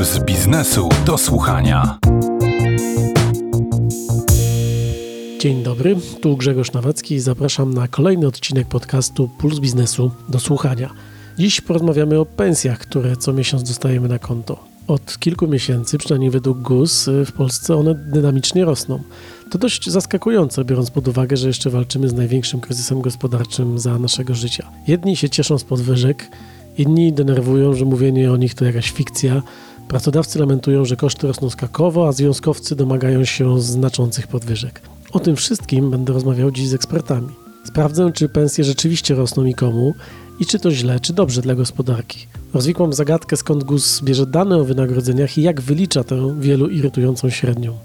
Puls biznesu do słuchania. Dzień dobry, tu Grzegorz Nawacki i zapraszam na kolejny odcinek podcastu Puls Biznesu do słuchania. Dziś porozmawiamy o pensjach, które co miesiąc dostajemy na konto. Od kilku miesięcy, przynajmniej według GUS, w Polsce one dynamicznie rosną. To dość zaskakujące, biorąc pod uwagę, że jeszcze walczymy z największym kryzysem gospodarczym za naszego życia. Jedni się cieszą z podwyżek, inni denerwują, że mówienie o nich to jakaś fikcja. Pracodawcy lamentują, że koszty rosną skakowo, a związkowcy domagają się znaczących podwyżek. O tym wszystkim będę rozmawiał dziś z ekspertami. Sprawdzę, czy pensje rzeczywiście rosną i komu, i czy to źle, czy dobrze dla gospodarki. Rozwikłam zagadkę, skąd GUS bierze dane o wynagrodzeniach i jak wylicza tę wielu irytującą średnią.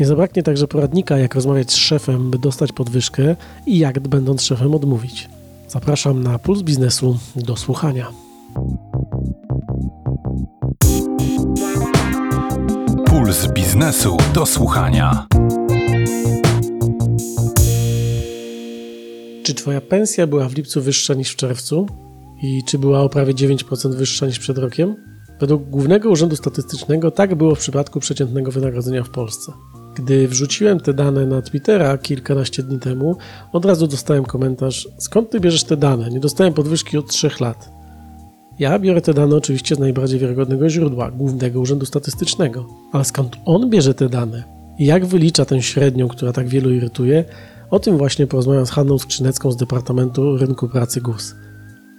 Nie zabraknie także poradnika, jak rozmawiać z szefem, by dostać podwyżkę i jak, będąc szefem, odmówić. Zapraszam na Puls Biznesu do słuchania. Puls biznesu do słuchania. Czy Twoja pensja była w lipcu wyższa niż w czerwcu? I czy była o prawie 9% wyższa niż przed rokiem? Według Głównego Urzędu Statystycznego tak było w przypadku przeciętnego wynagrodzenia w Polsce. Gdy wrzuciłem te dane na Twittera kilkanaście dni temu, od razu dostałem komentarz: Skąd ty bierzesz te dane? Nie dostałem podwyżki od 3 lat. Ja biorę te dane oczywiście z najbardziej wiarygodnego źródła, Głównego Urzędu Statystycznego. Ale skąd on bierze te dane? I jak wylicza tę średnią, która tak wielu irytuje? O tym właśnie porozmawiam z Hanną Skrzynecką z Departamentu Rynku Pracy GUS.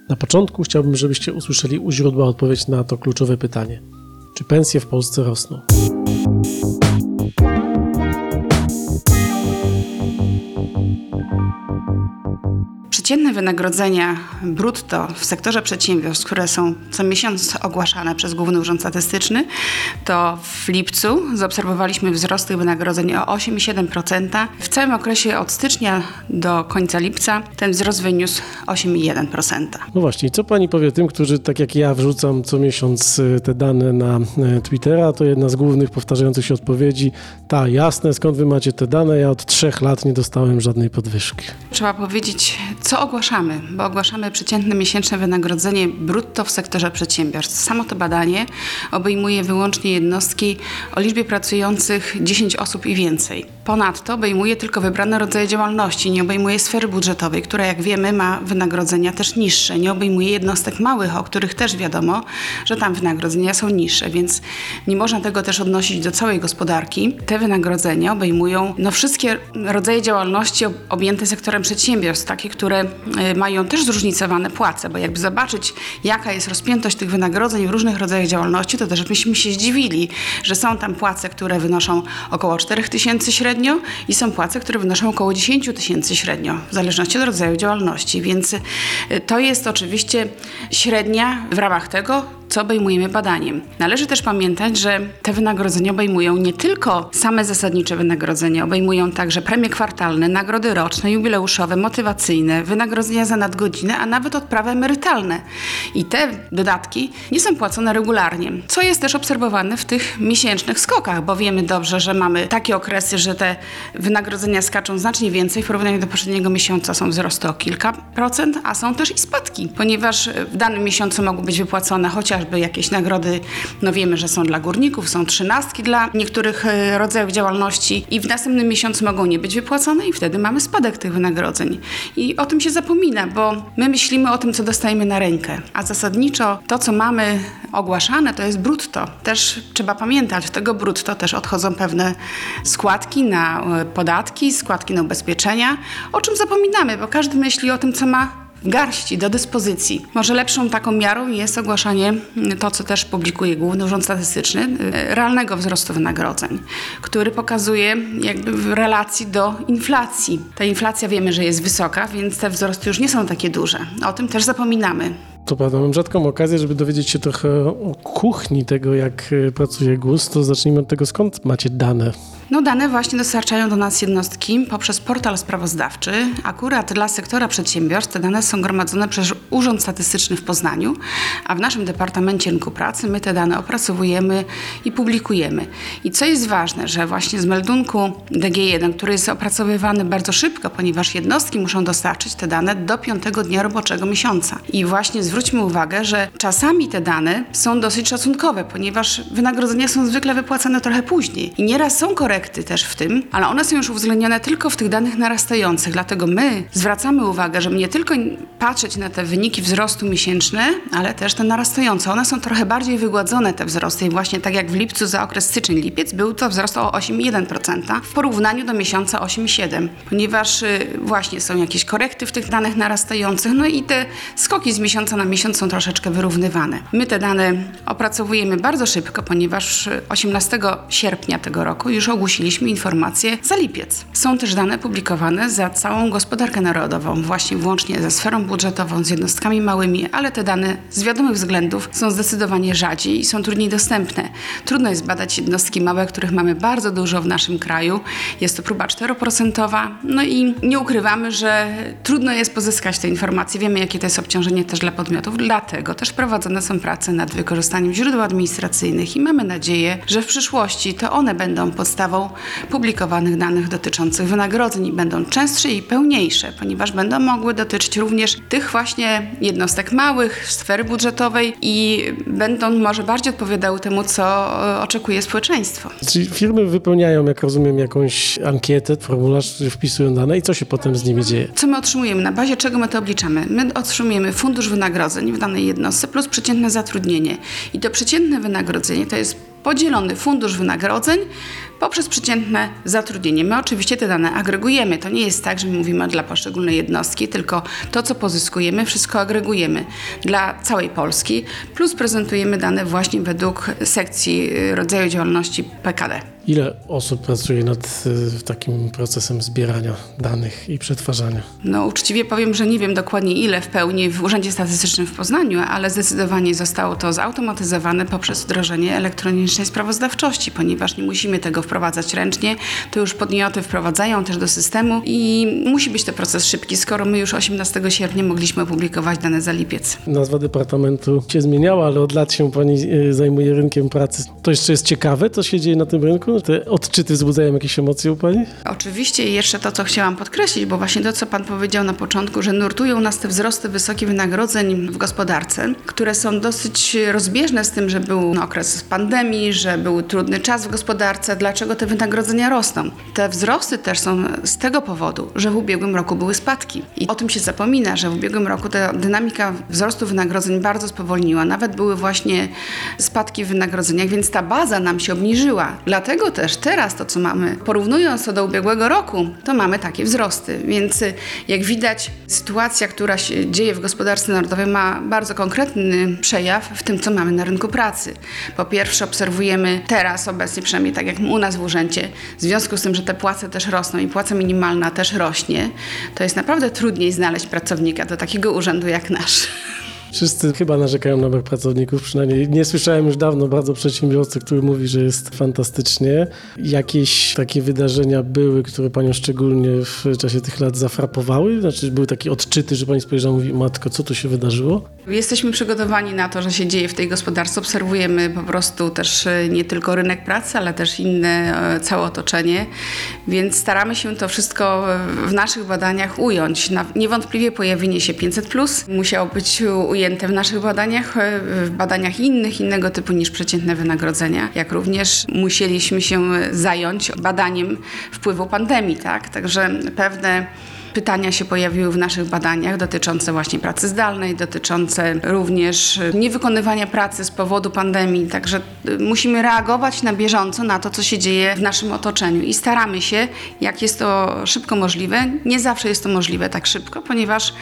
Na początku chciałbym, żebyście usłyszeli u źródła odpowiedź na to kluczowe pytanie. Czy pensje w Polsce rosną? Przeciętne wynagrodzenia brutto w sektorze przedsiębiorstw, które są co miesiąc ogłaszane przez Główny Urząd Statystyczny, to w lipcu zaobserwowaliśmy wzrost tych wynagrodzeń o 8,7%. W całym okresie od stycznia do końca lipca ten wzrost wyniósł 8,1%. No właśnie, co pani powie tym, którzy tak jak ja wrzucam co miesiąc y, te dane na y, Twittera, to jedna z głównych powtarzających się odpowiedzi, ta jasne, skąd wy macie te dane, ja od trzech lat nie dostałem żadnej podwyżki. Trzeba powiedzieć, co ogłaszamy, bo ogłaszamy przeciętne miesięczne wynagrodzenie brutto w sektorze przedsiębiorstw. Samo to badanie obejmuje wyłącznie jednostki o liczbie pracujących 10 osób i więcej. Ponadto obejmuje tylko wybrane rodzaje działalności, nie obejmuje sfery budżetowej, która jak wiemy ma wynagrodzenia też niższe. Nie obejmuje jednostek małych, o których też wiadomo, że tam wynagrodzenia są niższe, więc nie można tego też odnosić do całej gospodarki. Te wynagrodzenia obejmują no, wszystkie rodzaje działalności objęte sektorem przedsiębiorstw, takie, które y, mają też zróżnicowane płace, bo jakby zobaczyć, jaka jest rozpiętość tych wynagrodzeń w różnych rodzajach działalności, to też byśmy się zdziwili, że są tam płace, które wynoszą około 4 tysięcy średnio i są płace, które wynoszą około 10 tysięcy średnio, w zależności od rodzaju działalności. Więc y, to jest oczywiście średnia w ramach tego, co obejmujemy badaniem. Należy też pamiętać, że te wynagrodzenia obejmują nie tylko same zasadnicze wynagrodzenia, obejmują także premie kwartalne, nagrody roczne, jubileuszowe, motywacyjne, wynagrodzenia za nadgodziny, a nawet odprawy emerytalne. I te dodatki nie są płacone regularnie, co jest też obserwowane w tych miesięcznych skokach, bo wiemy dobrze, że mamy takie okresy, że te wynagrodzenia skaczą znacznie więcej w porównaniu do poprzedniego miesiąca są wzrosty o kilka procent, a są też i spadki, ponieważ w danym miesiącu mogą być wypłacone chociaż chociażby jakieś nagrody, no wiemy, że są dla górników, są trzynastki dla niektórych e, rodzajów działalności i w następnym miesiącu mogą nie być wypłacone i wtedy mamy spadek tych wynagrodzeń. I o tym się zapomina, bo my myślimy o tym, co dostajemy na rękę, a zasadniczo to, co mamy ogłaszane, to jest brutto. Też trzeba pamiętać, w tego brutto też odchodzą pewne składki na e, podatki, składki na ubezpieczenia, o czym zapominamy, bo każdy myśli o tym, co ma garści do dyspozycji. Może lepszą taką miarą jest ogłaszanie, mm, to co też publikuje Główny Urząd Statystyczny, y, realnego wzrostu wynagrodzeń, który pokazuje jakby w relacji do inflacji. Ta inflacja wiemy, że jest wysoka, więc te wzrosty już nie są takie duże. O tym też zapominamy. To prawda, mam rzadką okazję, żeby dowiedzieć się trochę o kuchni tego, jak y, pracuje GUS, to zacznijmy od tego, skąd macie dane no dane właśnie dostarczają do nas jednostki poprzez portal sprawozdawczy. Akurat dla sektora przedsiębiorstw te dane są gromadzone przez Urząd Statystyczny w Poznaniu, a w naszym Departamencie Rynku Pracy my te dane opracowujemy i publikujemy. I co jest ważne, że właśnie z meldunku DG1, który jest opracowywany bardzo szybko, ponieważ jednostki muszą dostarczyć te dane do piątego dnia roboczego miesiąca. I właśnie z zwróćmy uwagę, że czasami te dane są dosyć szacunkowe, ponieważ wynagrodzenia są zwykle wypłacane trochę później. I nieraz są korekty też w tym, ale one są już uwzględnione tylko w tych danych narastających. Dlatego my zwracamy uwagę, żeby nie tylko patrzeć na te wyniki wzrostu miesięczne, ale też te narastające. One są trochę bardziej wygładzone, te wzrosty. I właśnie tak jak w lipcu za okres styczeń-lipiec był to wzrost o 8,1% w porównaniu do miesiąca 8,7%, ponieważ y, właśnie są jakieś korekty w tych danych narastających, no i te skoki z miesiąca na miesiąc są troszeczkę wyrównywane. My te dane opracowujemy bardzo szybko, ponieważ y, 18 sierpnia tego roku już ogłosiliśmy informacje za lipiec. Są też dane publikowane za całą gospodarkę narodową, właśnie włącznie ze sferą budżetową, z jednostkami małymi, ale te dane z wiadomych względów są zdecydowanie rzadziej i są trudniej dostępne. Trudno jest badać jednostki małe, których mamy bardzo dużo w naszym kraju. Jest to próba 4%, no i nie ukrywamy, że trudno jest pozyskać te informacje. Wiemy, jakie to jest obciążenie też dla podmiotów, dlatego też prowadzone są prace nad wykorzystaniem źródeł administracyjnych i mamy nadzieję, że w przyszłości to one będą podstawą publikowanych danych dotyczących wynagrodzeń i będą częstsze i pełniejsze, ponieważ będą mogły dotyczyć również tych właśnie jednostek małych, sfery budżetowej i będą może bardziej odpowiadały temu, co e, oczekuje społeczeństwo. Czyli firmy wypełniają, jak rozumiem, jakąś ankietę, formularz, wpisują dane i co się potem z nimi dzieje? Co my otrzymujemy? Na bazie czego my to obliczamy? My otrzymujemy fundusz wynagrodzeń w danej jednostce plus przeciętne zatrudnienie. I to przeciętne wynagrodzenie to jest podzielony fundusz wynagrodzeń poprzez przeciętne zatrudnienie. My oczywiście te dane agregujemy. To nie jest tak, że my mówimy dla poszczególnej jednostki, tylko to, co pozyskujemy, wszystko agregujemy dla całej Polski, plus prezentujemy dane właśnie według sekcji y, rodzaju działalności PKD. Ile osób pracuje nad y, takim procesem zbierania danych i przetwarzania? No uczciwie powiem, że nie wiem dokładnie ile w pełni w Urzędzie Statystycznym w Poznaniu, ale zdecydowanie zostało to zautomatyzowane poprzez wdrożenie elektronicznej sprawozdawczości, ponieważ nie musimy tego wprowadzać ręcznie, to już podmioty wprowadzają też do systemu i musi być to proces szybki, skoro my już 18 sierpnia mogliśmy opublikować dane za lipiec. Nazwa departamentu się zmieniała, ale od lat się pani y, zajmuje rynkiem pracy. To jeszcze jest ciekawe, co się dzieje na tym rynku? Te odczyty wzbudzają jakieś emocje u pani? Oczywiście jeszcze to, co chciałam podkreślić, bo właśnie to, co Pan powiedział na początku, że nurtują nas te wzrosty wysokich wynagrodzeń w gospodarce, które są dosyć rozbieżne z tym, że był okres pandemii, że był trudny czas w gospodarce. Dlaczego te wynagrodzenia rosną? Te wzrosty też są z tego powodu, że w ubiegłym roku były spadki. I o tym się zapomina, że w ubiegłym roku ta dynamika wzrostu wynagrodzeń bardzo spowolniła. Nawet były właśnie spadki w wynagrodzeniach, więc ta baza nam się obniżyła. Dlatego też teraz to, co mamy, porównując to do ubiegłego roku, to mamy takie wzrosty. Więc y, jak widać, sytuacja, która się dzieje w gospodarce narodowej ma bardzo konkretny przejaw w tym, co mamy na rynku pracy. Po pierwsze, obserwujemy teraz obecnie, przynajmniej tak jak u nas w urzędzie, w związku z tym, że te płace też rosną i płaca minimalna też rośnie, to jest naprawdę trudniej znaleźć pracownika do takiego urzędu jak nasz. Wszyscy chyba narzekają na brak pracowników, przynajmniej nie słyszałem już dawno bardzo przedsiębiorcy, który mówi, że jest fantastycznie. Jakieś takie wydarzenia były, które panią szczególnie w czasie tych lat zafrapowały? Znaczy były takie odczyty, że pani spojrzała i mówi, matko, co tu się wydarzyło? Jesteśmy przygotowani na to, że się dzieje w tej gospodarce. Obserwujemy po prostu też e, nie tylko rynek pracy, ale też inne, e, całe otoczenie, więc staramy się to wszystko e, w naszych badaniach ująć. Niewątpliwie pojawienie się 500 musiało być ujęte w naszych badaniach, e, w badaniach innych, innego typu niż przeciętne wynagrodzenia, jak również musieliśmy się zająć badaniem wpływu pandemii, tak? Także pewne Pytania się pojawiły w naszych badaniach dotyczące właśnie pracy zdalnej, dotyczące również y, niewykonywania pracy z powodu pandemii. Także y, musimy reagować na bieżąco na to, co się dzieje w naszym otoczeniu i staramy się, jak jest to szybko możliwe. Nie zawsze jest to możliwe tak szybko, ponieważ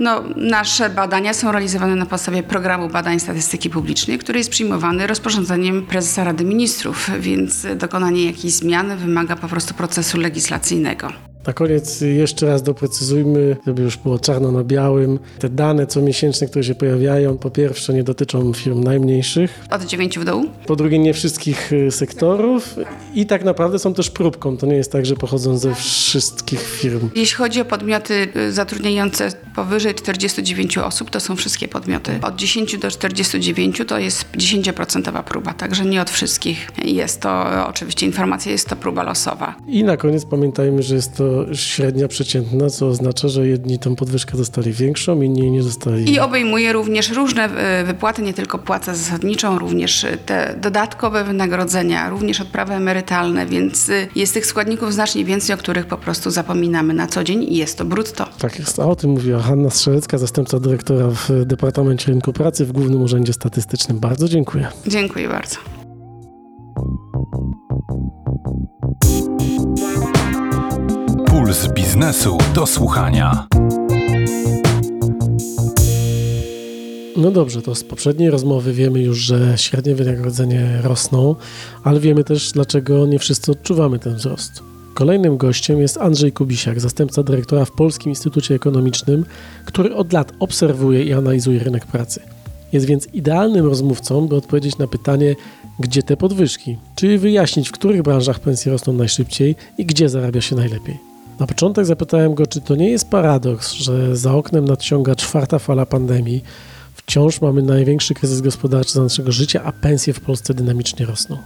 no, nasze badania są realizowane na podstawie programu badań statystyki publicznej, który jest przyjmowany rozporządzeniem prezesa Rady Ministrów, więc dokonanie jakiejś zmiany wymaga po prostu procesu legislacyjnego. Na koniec jeszcze raz doprecyzujmy, żeby już było czarno na białym. Te dane comiesięczne, które się pojawiają, po pierwsze nie dotyczą firm najmniejszych, Od 9 w dół? po drugie nie wszystkich y, sektorów i tak naprawdę są też próbką. To nie jest tak, że pochodzą ze wszystkich firm. Jeśli chodzi o podmioty y, zatrudniające powyżej 49 osób, to są wszystkie podmioty. Od 10 do 49 to jest 10% próba, także nie od wszystkich jest to, oczywiście informacja jest to próba losowa. I na koniec pamiętajmy, że jest to średnia przeciętna, co oznacza, że jedni tą podwyżkę dostali większą, inni nie dostali. I obejmuje również różne e, wypłaty, nie tylko płacę zasadniczą, również e, te dodatkowe wynagrodzenia, również odprawy emerytalne, więc e, jest tych składników znacznie więcej, o których po prostu zapominamy na co dzień i jest to brutto. Tak jest, a o tym mówiła Hanna Strzelecka, zastępca dyrektora w Departamencie Rynku Pracy w Głównym Urzędzie Statystycznym. Bardzo dziękuję. Dziękuję bardzo. Puls biznesu do słuchania. No dobrze, to z poprzedniej rozmowy wiemy już, że średnie wynagrodzenie rosną, ale wiemy też, dlaczego nie wszyscy odczuwamy ten wzrost. Kolejnym gościem jest Andrzej Kubisiak, zastępca dyrektora w Polskim Instytucie Ekonomicznym, który od lat obserwuje i analizuje rynek pracy. Jest więc idealnym rozmówcą, by odpowiedzieć na pytanie, gdzie te podwyżki, czyli wyjaśnić, w których branżach pensje rosną najszybciej i gdzie zarabia się najlepiej. Na początek zapytałem go, czy to nie jest paradoks, że za oknem nadciąga czwarta fala pandemii, wciąż mamy największy kryzys gospodarczy za naszego życia, a pensje w Polsce dynamicznie rosną.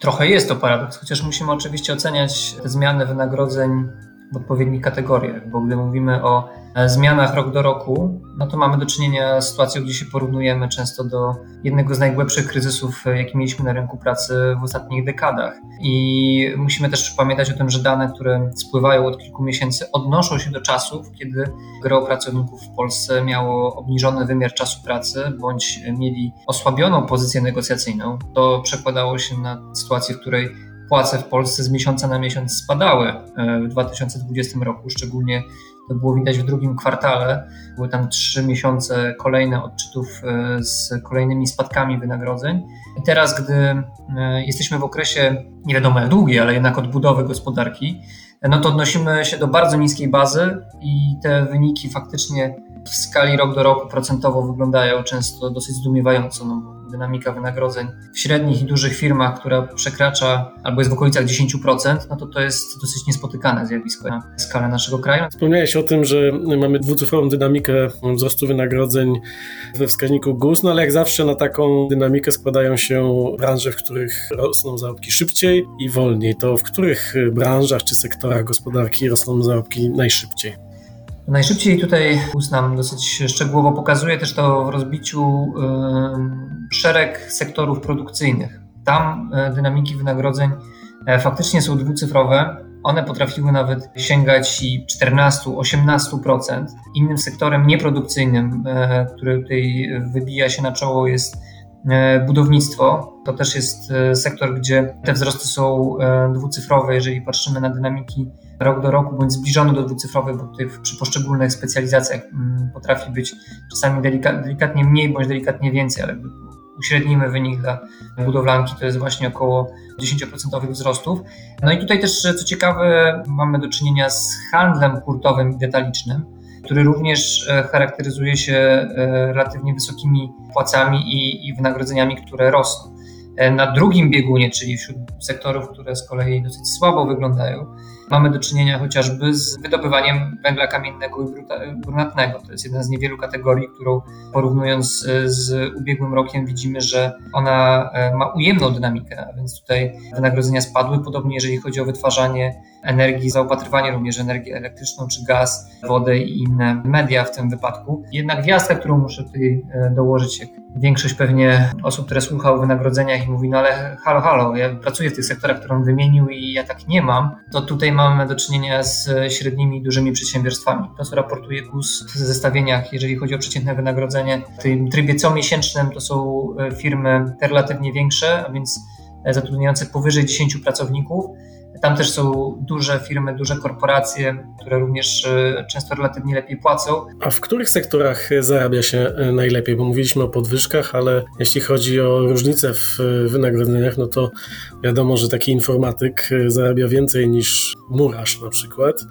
Trochę jest to paradoks, chociaż musimy oczywiście oceniać zmiany wynagrodzeń w odpowiednich kategoriach, bo gdy mówimy o zmianach rok do roku, no to mamy do czynienia z sytuacją, gdzie się porównujemy często do jednego z najgłębszych kryzysów, e, jaki mieliśmy na rynku pracy w ostatnich dekadach. I musimy też pamiętać o tym, że dane, które spływają od kilku miesięcy, odnoszą się do czasów, kiedy gro pracowników w Polsce miało obniżony wymiar czasu pracy, bądź mieli osłabioną pozycję negocjacyjną. To przekładało się na sytuację, w której płace w Polsce z miesiąca na miesiąc spadały e, w 2020 roku, szczególnie to było widać w drugim kwartale. Były tam trzy miesiące kolejne odczytów e, z kolejnymi spadkami wynagrodzeń. I teraz, gdy e, jesteśmy w okresie, nie wiadomo jak długiej, ale jednak odbudowy gospodarki, no to odnosimy się do bardzo niskiej bazy i te wyniki faktycznie w skali rok do roku procentowo wyglądają często dosyć zdumiewająco. No, dynamika wynagrodzeń w średnich i dużych firmach, która przekracza albo jest w okolicach 10%, no to to jest dosyć niespotykane zjawisko na skalę naszego kraju. Wspomniałeś o tym, że mamy dwucyfrową dynamikę wzrostu wynagrodzeń we wskaźniku GUS, no ale jak zawsze na taką dynamikę składają się branże, w których rosną zarobki szybciej i wolniej. To w których branżach czy sektorach gospodarki rosną zarobki najszybciej? Najszybciej tutaj GUS nam dosyć szczegółowo pokazuje też to w rozbiciu szereg sektorów produkcyjnych. Tam e, dynamiki wynagrodzeń e, faktycznie są dwucyfrowe. One potrafiły nawet sięgać 14-18%. Innym sektorem nieprodukcyjnym, e, który tutaj wybija się na czoło, jest budownictwo. To też jest sektor, gdzie te wzrosty są dwucyfrowe, jeżeli patrzymy na dynamiki rok do roku, bądź zbliżony do dwucyfrowej, bo tutaj przy poszczególnych specjalizacjach mm, potrafi być czasami delikatnie mniej, bądź delikatnie więcej, ale uśrednimy wynik dla budowlanki, to jest właśnie około 10% wzrostów. No i tutaj też, co ciekawe, mamy do czynienia z handlem hurtowym i detalicznym, który również e, charakteryzuje się e, relatywnie wysokimi płacami i, i wynagrodzeniami, które rosną. E, na drugim biegunie, czyli wśród sektorów, które z kolei dosyć słabo wyglądają, mamy do czynienia chociażby z wydobywaniem węgla kamiennego i brunatnego. To jest jedna z niewielu kategorii, którą porównując z ubiegłym rokiem widzimy, że ona ma ujemną dynamikę, a więc tutaj wynagrodzenia spadły. Podobnie jeżeli chodzi o wytwarzanie energii, zaopatrywanie również energię elektryczną czy gaz, wodę i inne media w tym wypadku. Jednak gwiazdka, którą muszę tutaj e, dołożyć, większość pewnie osób, które słucha o wynagrodzeniach i mówi, no ale halo, halo, ja pracuję w tych sektorach, które on wymienił i ja tak nie mam, to tutaj mamy do czynienia z średnimi i dużymi przedsiębiorstwami. To, co raportuje GUS w zestawieniach, jeżeli chodzi o przeciętne wynagrodzenie, w tym trybie comiesięcznym to są e, firmy te relatywnie większe, a więc e, zatrudniające powyżej 10 pracowników, tam też są duże firmy, duże korporacje, które również e, często relatywnie lepiej płacą. A w których sektorach zarabia się e, najlepiej? Bo mówiliśmy o podwyżkach, ale jeśli chodzi o różnice w wynagrodzeniach, no to wiadomo, że taki informatyk zarabia więcej niż murarz na przykład.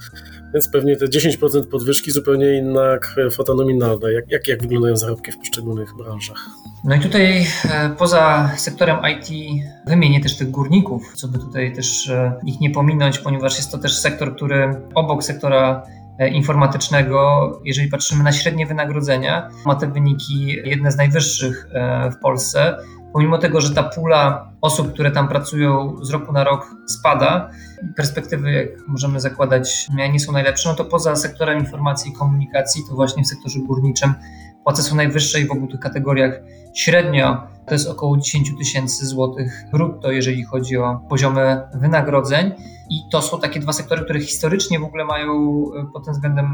Więc pewnie te 10% podwyżki zupełnie inna kwota nominalna. Jak, jak, jak wyglądają zarobki w poszczególnych branżach? No i tutaj e, poza sektorem IT wymienię też tych górników, co by tutaj też e, ich nie pominąć, ponieważ jest to też sektor, który obok sektora e, informatycznego, jeżeli patrzymy na średnie wynagrodzenia, ma te wyniki jedne z najwyższych w Polsce pomimo tego, że ta pula osób, które tam pracują z roku na rok spada, perspektywy, jak możemy zakładać, nie są najlepsze, no to poza sektorem informacji i komunikacji, to właśnie w sektorze górniczym płace są najwyższe i w obu tych kategoriach średnio to jest około 10 tysięcy złotych brutto, jeżeli chodzi o poziomy wynagrodzeń. I to są takie dwa sektory, które historycznie w ogóle mają e, pod tym względem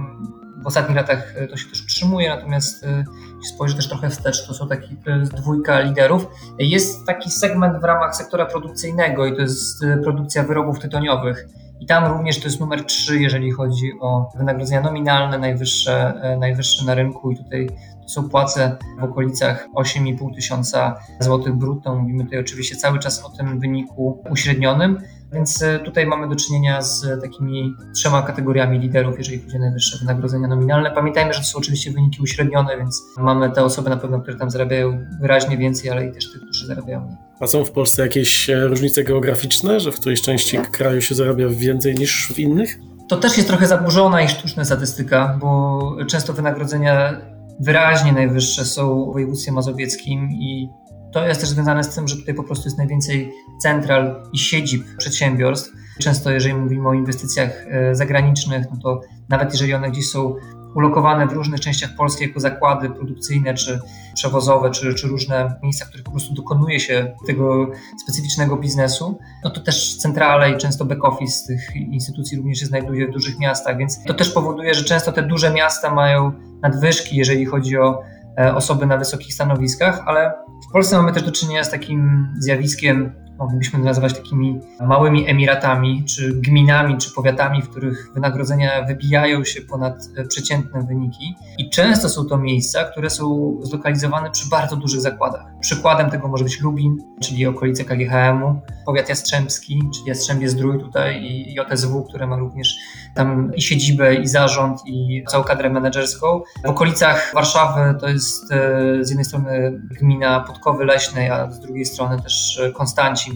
w ostatnich latach e, to się też utrzymuje, natomiast e, jeśli spojrzy też trochę wstecz, to są taki dwójka liderów. Jest taki segment w ramach sektora produkcyjnego i to jest produkcja wyrobów tytoniowych. I tam również to jest numer 3, jeżeli chodzi o wynagrodzenia nominalne, najwyższe, najwyższe na rynku. I tutaj są płace w okolicach 8,5 tysiąca złotych brutto. Mówimy tutaj oczywiście cały czas o tym wyniku uśrednionym. Więc e, tutaj mamy do czynienia z takimi trzema kategoriami liderów, jeżeli chodzi o najwyższe wynagrodzenia nominalne. Pamiętajmy, że to są oczywiście wyniki uśrednione, więc mamy te osoby na pewno, które tam zarabiają wyraźnie więcej, ale i też tych, którzy zarabiają mniej. A są w Polsce jakieś e, różnice geograficzne, że w którejś części kraju się zarabia więcej niż w innych? To też jest trochę zaburzona i sztuczna statystyka, bo często wynagrodzenia wyraźnie najwyższe są w województwie mazowieckim i to jest też związane z tym, że tutaj po prostu jest najwięcej central i siedzib przedsiębiorstw. Często jeżeli mówimy o inwestycjach e, zagranicznych, no to nawet jeżeli one gdzieś są ulokowane w różnych częściach Polski jako zakłady produkcyjne, czy przewozowe, czy, czy różne miejsca, w których po prostu dokonuje się tego specyficznego biznesu, no to też centrale i często back office tych instytucji również się znajduje w dużych miastach, więc to też powoduje, że często te duże miasta mają nadwyżki, jeżeli chodzi o e, osoby na wysokich stanowiskach, ale w Polsce mamy też do czynienia z takim zjawiskiem moglibyśmy nazywać takimi małymi emiratami, czy gminami, czy powiatami, w których wynagrodzenia wybijają się ponad e, przeciętne wyniki. I często są to miejsca, które są zlokalizowane przy bardzo dużych zakładach. Przykładem tego może być Lubin, czyli okolice KGHM-u, powiat jastrzębski, czyli Jastrzębie Zdrój tutaj i JSW, które ma również tam i siedzibę, i zarząd, i całą kadrę menedżerską. W okolicach Warszawy to jest e, z jednej strony gmina Podkowy Leśnej, a z drugiej strony też e,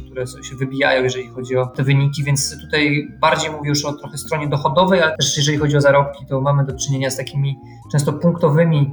Które się wybijają, jeżeli chodzi o te wyniki, więc tutaj bardziej mówię już o trochę stronie dochodowej, ale też jeżeli chodzi o zarobki, to mamy do czynienia z takimi często punktowymi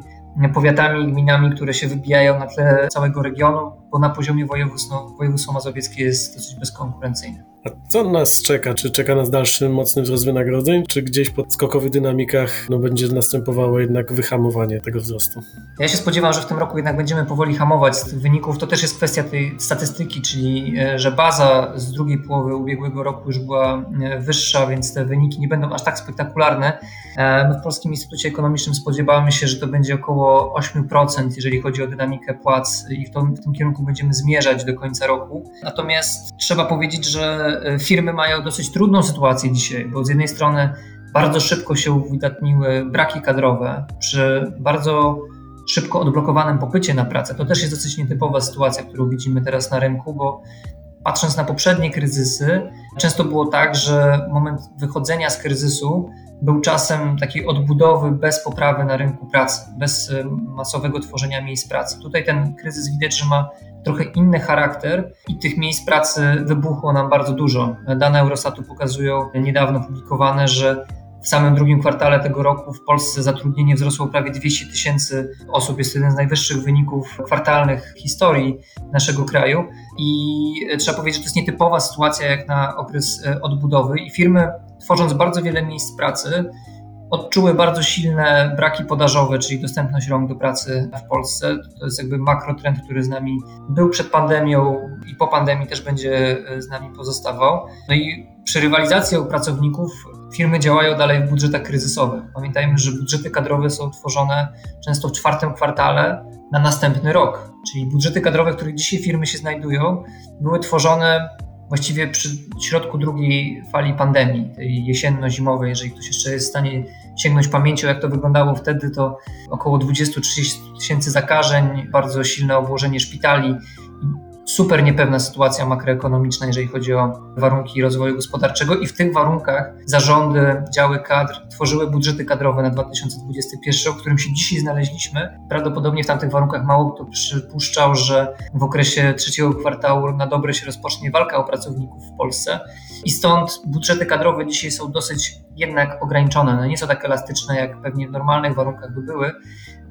powiatami i gminami, które się wybijają na tle całego regionu, bo na poziomie województwa, no, województwo mazowieckie jest dosyć bezkonkurencyjne. A co nas czeka? Czy czeka nas dalszy mocny wzrost wynagrodzeń, czy gdzieś po skokowych dynamikach no, będzie następowało jednak wyhamowanie tego wzrostu? Ja się spodziewam, że w tym roku jednak będziemy powoli hamować z tych wyników. To też jest kwestia tej statystyki, czyli e, że baza z drugiej połowy ubiegłego roku już była e, wyższa, więc te wyniki nie będą aż tak spektakularne. E, my w Polskim Instytucie Ekonomicznym spodziewamy się, że to będzie około 8%, jeżeli chodzi o dynamikę płac i w, w tym kierunku będziemy zmierzać do końca roku. Natomiast trzeba powiedzieć, że firmy mają dosyć trudną sytuację dzisiaj, bo z jednej strony bardzo szybko się uwydatniły braki kadrowe przy bardzo szybko odblokowanym popycie na pracę. To też jest dosyć nietypowa sytuacja, którą widzimy teraz na rynku, bo patrząc na poprzednie kryzysy, często było tak, że moment wychodzenia z kryzysu był czasem takiej odbudowy bez poprawy na rynku pracy, bez e, masowego tworzenia miejsc pracy. Tutaj ten kryzys widać, że ma trochę inny charakter i tych miejsc pracy wybuchło nam bardzo dużo. Dane Eurostatu pokazują niedawno publikowane, że w samym drugim kwartale tego roku w Polsce zatrudnienie wzrosło prawie 200 tysięcy osób. Jest to jeden z najwyższych wyników kwartalnych w historii naszego kraju. I trzeba powiedzieć, że to jest nietypowa sytuacja jak na okres e, odbudowy i firmy, tworząc bardzo wiele miejsc pracy, odczuły bardzo silne braki podażowe, czyli dostępność rąk do pracy w Polsce. To jest jakby makrotrend, który z nami był przed pandemią i po pandemii też będzie e, z nami pozostawał. No i przy rywalizacji o pracowników firmy działają dalej w budżetach kryzysowych. Pamiętajmy, że budżety kadrowe są tworzone często w czwartym kwartale na następny rok. Czyli budżety kadrowe, w których dzisiaj firmy się znajdują, były tworzone właściwie przy środku drugiej fali pandemii, tej jesienno-zimowej, jeżeli ktoś jeszcze jest w stanie sięgnąć pamięcią, jak to wyglądało wtedy, to około 20-30 tysięcy zakażeń, bardzo silne obłożenie szpitali, super niepewna sytuacja makroekonomiczna, jeżeli chodzi o warunki rozwoju gospodarczego i w tych warunkach zarządy, działy kadr tworzyły budżety kadrowe na 2021, o którym się dzisiaj znaleźliśmy. Prawdopodobnie w tamtych warunkach mało kto przypuszczał, że w okresie trzeciego kwartału na dobre się rozpocznie walka o pracowników w Polsce i stąd budżety kadrowe dzisiaj są dosyć jednak ograniczone. No nie są tak elastyczne, jak pewnie w normalnych warunkach by były.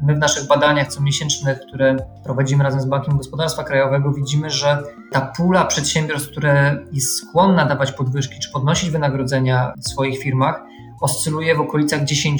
My w naszych badaniach comiesięcznych, które prowadzimy razem z Bankiem Gospodarstwa Krajowego, widzimy, że ta pula przedsiębiorstw, które jest skłonna dawać podwyżki czy podnosić wynagrodzenia w swoich firmach, oscyluje w okolicach 10%.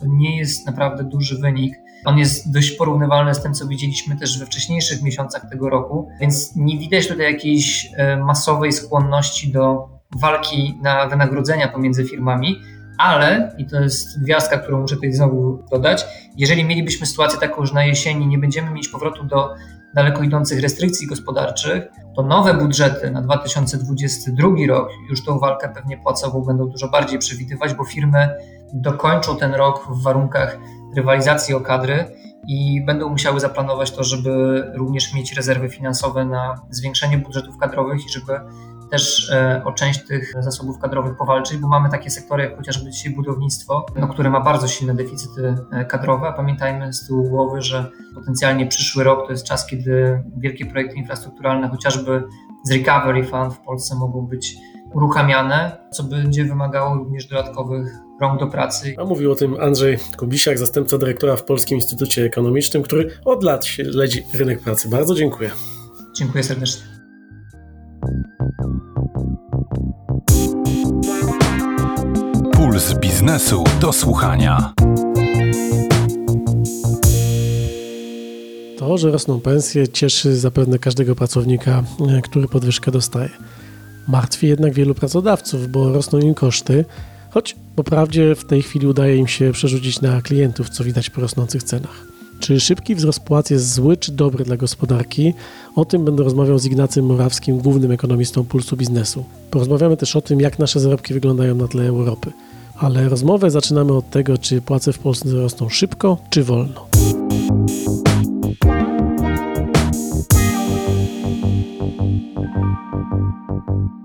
To nie jest naprawdę duży wynik. On jest dość porównywalny z tym, co widzieliśmy też we wcześniejszych miesiącach tego roku, więc nie widać tutaj jakiejś e, masowej skłonności do walki na wynagrodzenia pomiędzy firmami, ale, i to jest gwiazdka, którą muszę tutaj znowu dodać, jeżeli mielibyśmy sytuację taką, że na jesieni nie będziemy mieć powrotu do daleko idących restrykcji gospodarczych, to nowe budżety na 2022 rok już tą walkę pewnie płacową będą dużo bardziej przewidywać, bo firmy dokończą ten rok w warunkach rywalizacji o kadry i będą musiały zaplanować to, żeby również mieć rezerwy finansowe na zwiększenie budżetów kadrowych i żeby też e, o część tych zasobów kadrowych powalczyć, bo mamy takie sektory jak chociażby dzisiaj budownictwo, no, które ma bardzo silne deficyty e, kadrowe. A pamiętajmy z tyłu głowy, że potencjalnie przyszły rok to jest czas, kiedy wielkie projekty infrastrukturalne, chociażby z Recovery Fund w Polsce mogą być uruchamiane, co będzie wymagało również dodatkowych rąk do pracy. A mówił o tym Andrzej Kubisiak, zastępca dyrektora w Polskim Instytucie Ekonomicznym, który od lat śledzi rynek pracy. Bardzo dziękuję. Dziękuję serdecznie. Puls biznesu do słuchania. To, że rosną pensje, cieszy zapewne każdego pracownika, e, który podwyżkę dostaje. Martwi jednak wielu pracodawców, bo rosną im koszty, choć po prawdzie w tej chwili udaje im się przerzucić na klientów, co widać po rosnących cenach. Czy szybki wzrost płac jest zły czy dobry dla gospodarki? O tym będę rozmawiał z Ignacym Morawskim, głównym ekonomistą Pulsu Biznesu. Porozmawiamy też o tym, jak nasze zarobki wyglądają na tle Europy. Ale rozmowę zaczynamy od tego, czy płace w Polsce rosną szybko czy wolno.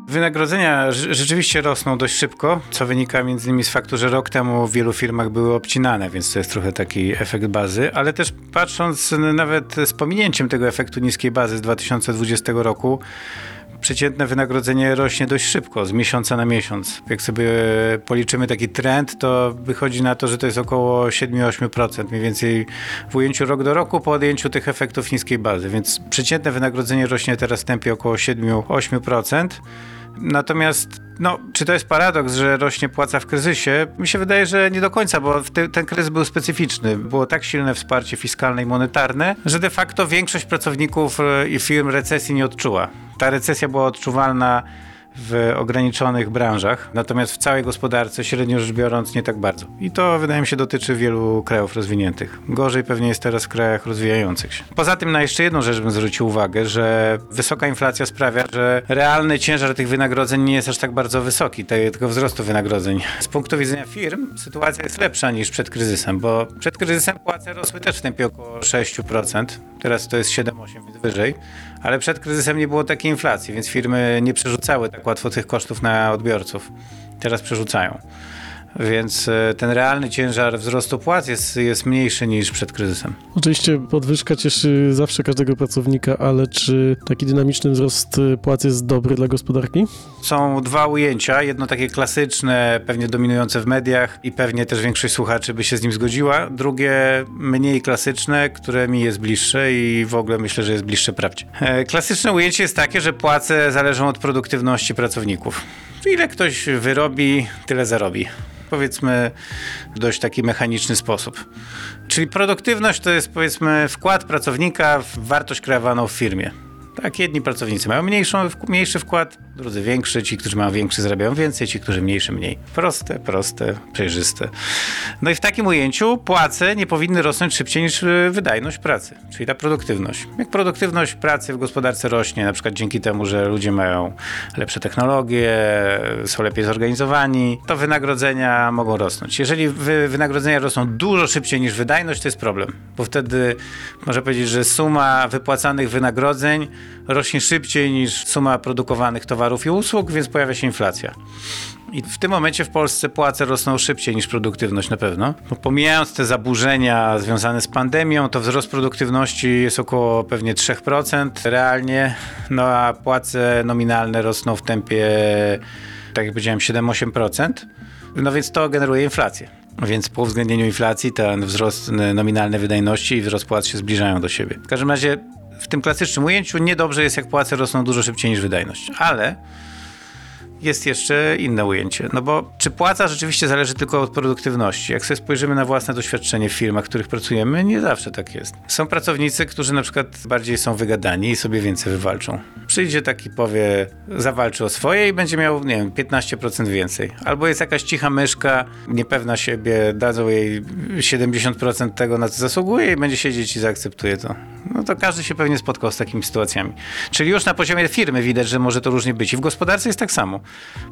Wynagrodzenia rzeczywiście rosną dość szybko, co wynika między innymi z faktu, że rok temu w wielu firmach były obcinane, więc to jest trochę taki efekt bazy, ale też patrząc nawet z pominięciem tego efektu niskiej bazy z 2020 roku, przeciętne wynagrodzenie rośnie dość szybko, z miesiąca na miesiąc. Jak sobie policzymy taki trend, to wychodzi na to, że to jest około 7-8%, mniej więcej w ujęciu rok do roku po odjęciu tych efektów niskiej bazy. Więc przeciętne wynagrodzenie rośnie teraz w tempie około 7-8%. Natomiast, no, czy to jest paradoks, że rośnie płaca w kryzysie? Mi się wydaje, że nie do końca, bo te, ten kryzys był specyficzny. Było tak silne wsparcie fiskalne i monetarne, że de facto większość pracowników e, i firm recesji nie odczuła. Ta recesja była odczuwalna w ograniczonych branżach, natomiast w całej gospodarce średnio rzecz biorąc nie tak bardzo. I to wydaje mi się dotyczy wielu krajów rozwiniętych. Gorzej pewnie jest teraz w krajach rozwijających się. Poza tym na jeszcze jedną rzecz bym zwrócił uwagę, że wysoka inflacja sprawia, że realny ciężar tych wynagrodzeń nie jest aż tak bardzo wysoki, tego wzrostu wynagrodzeń. Z punktu widzenia firm sytuacja jest lepsza niż przed kryzysem, bo przed kryzysem płace rosły też w tempie około 6%, teraz to jest 7-8, więc wyżej, ale przed kryzysem nie było takiej inflacji, więc firmy nie przerzucały tak łatwo tych kosztów na odbiorców. Teraz przerzucają. Więc e, ten realny ciężar wzrostu płac jest, jest mniejszy niż przed kryzysem. Oczywiście podwyżka cieszy zawsze każdego pracownika, ale czy taki dynamiczny wzrost płac jest dobry dla gospodarki? Są dwa ujęcia. Jedno takie klasyczne, pewnie dominujące w mediach i pewnie też większość słuchaczy by się z nim zgodziła. Drugie mniej klasyczne, które mi jest bliższe i w ogóle myślę, że jest bliższe prawdzie. E, klasyczne ujęcie jest takie, że płace zależą od produktywności pracowników. Ile ktoś wyrobi, tyle zarobi powiedzmy w dość taki mechaniczny sposób. Czyli produktywność to jest powiedzmy wkład pracownika w wartość kreowaną w firmie. Tak, jedni pracownicy mają mniejszą, mniejszy wkład, drudzy większy, ci, którzy mają większy zarabiają więcej, ci, którzy mniejszy mniej. Proste, proste, przejrzyste. No i w takim ujęciu płace nie powinny rosnąć szybciej niż y, wydajność pracy, czyli ta produktywność. Jak produktywność pracy w gospodarce rośnie, na przykład dzięki temu, że ludzie mają lepsze technologie, są lepiej zorganizowani, to wynagrodzenia mogą rosnąć. Jeżeli wy, wynagrodzenia rosną dużo szybciej niż wydajność, to jest problem, bo wtedy można powiedzieć, że suma wypłacanych wynagrodzeń rośnie szybciej niż suma produkowanych towarów i usług, więc pojawia się inflacja. I w tym momencie w Polsce płace rosną szybciej niż produktywność na pewno. Bo pomijając te zaburzenia związane z pandemią, to wzrost produktywności jest około pewnie 3% realnie, no a płace nominalne rosną w tempie tak jak powiedziałem, 7-8%. No więc to generuje inflację. Więc po uwzględnieniu inflacji ten wzrost nominalnej wydajności i wzrost płac się zbliżają do siebie. W każdym razie w tym klasycznym ujęciu niedobrze jest, jak płace rosną dużo szybciej niż wydajność. Ale jest jeszcze inne ujęcie. No bo czy płaca rzeczywiście zależy tylko od produktywności? Jak sobie spojrzymy na własne doświadczenie w firmach, w których pracujemy, nie zawsze tak jest. Są pracownicy, którzy na przykład bardziej są wygadani i sobie więcej wywalczą. Przyjdzie taki, powie, zawalczy o swoje i będzie miał, nie wiem, 15% więcej. Albo jest jakaś cicha myszka, niepewna siebie, dadzą jej 70% tego, na co zasługuje i będzie siedzieć i zaakceptuje to. No to każdy się pewnie spotkał z takimi sytuacjami. Czyli już na poziomie firmy widać, że może to różnie być. I w gospodarce jest tak samo.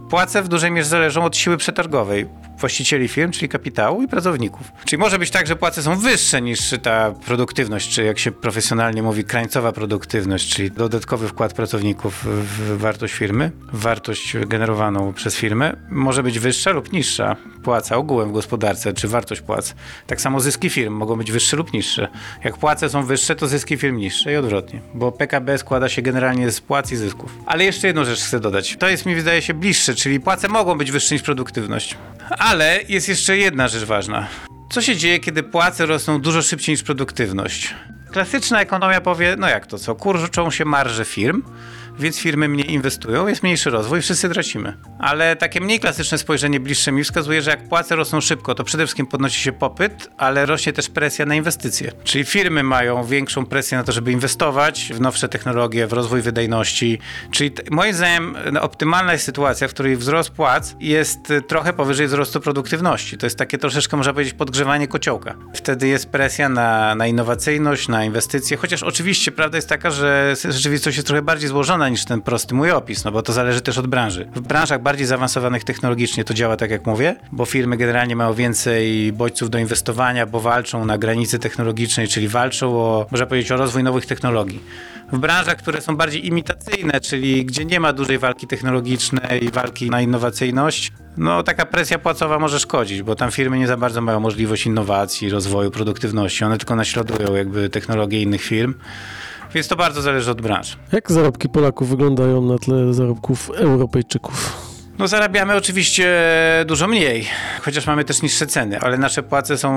Płace w dużej mierze zależą od siły przetargowej właścicieli firm, czyli kapitału i pracowników. Czyli może być tak, że płace są wyższe niż ta produktywność, czy jak się profesjonalnie mówi, krańcowa produktywność, czyli dodatkowy wkład pracowników w wartość firmy, wartość generowaną przez firmę, może być wyższa lub niższa płaca ogółem w gospodarce, czy wartość płac. Tak samo zyski firm mogą być wyższe lub niższe. Jak płace są wyższe, to zyski firm niższe i odwrotnie, bo PKB składa się generalnie z płac i zysków. Ale jeszcze jedną rzecz chcę dodać. To jest mi wydaje się bliższe, czyli płace mogą być wyższe niż produktywność. Ale jest jeszcze jedna rzecz ważna. Co się dzieje, kiedy płace rosną dużo szybciej niż produktywność? Klasyczna ekonomia powie, no jak to co, kurczą się marże firm, więc firmy mniej inwestują, jest mniejszy rozwój, wszyscy tracimy. Ale takie mniej klasyczne spojrzenie bliższe mi wskazuje, że jak płace rosną szybko, to przede wszystkim podnosi się popyt, ale rośnie też presja na inwestycje. Czyli firmy mają większą presję na to, żeby inwestować w nowsze technologie, w rozwój wydajności. Czyli moim zdaniem no, optymalna jest sytuacja, w której wzrost płac jest y, trochę powyżej wzrostu produktywności. To jest takie troszeczkę, można powiedzieć, podgrzewanie kociołka. Wtedy jest presja na, na innowacyjność, na inwestycje, chociaż oczywiście prawda jest taka, że rzeczywistość jest trochę bardziej złożona niż ten prosty mój opis, no bo to zależy też od branży. W branżach bardziej zaawansowanych technologicznie to działa tak, jak mówię, bo firmy generalnie mają więcej bodźców do inwestowania, bo walczą na granicy technologicznej, czyli walczą o, można powiedzieć, o rozwój nowych technologii. W branżach, które są bardziej imitacyjne, czyli gdzie nie ma dużej walki technologicznej, walki na innowacyjność, no taka presja płacowa może szkodzić, bo tam firmy nie za bardzo mają możliwość innowacji, rozwoju, produktywności. One tylko naśladują jakby technologie innych firm. Więc to bardzo zależy od branż. Jak zarobki Polaków wyglądają na tle zarobków Europejczyków? No zarabiamy oczywiście dużo mniej, chociaż mamy też niższe ceny, ale nasze płace są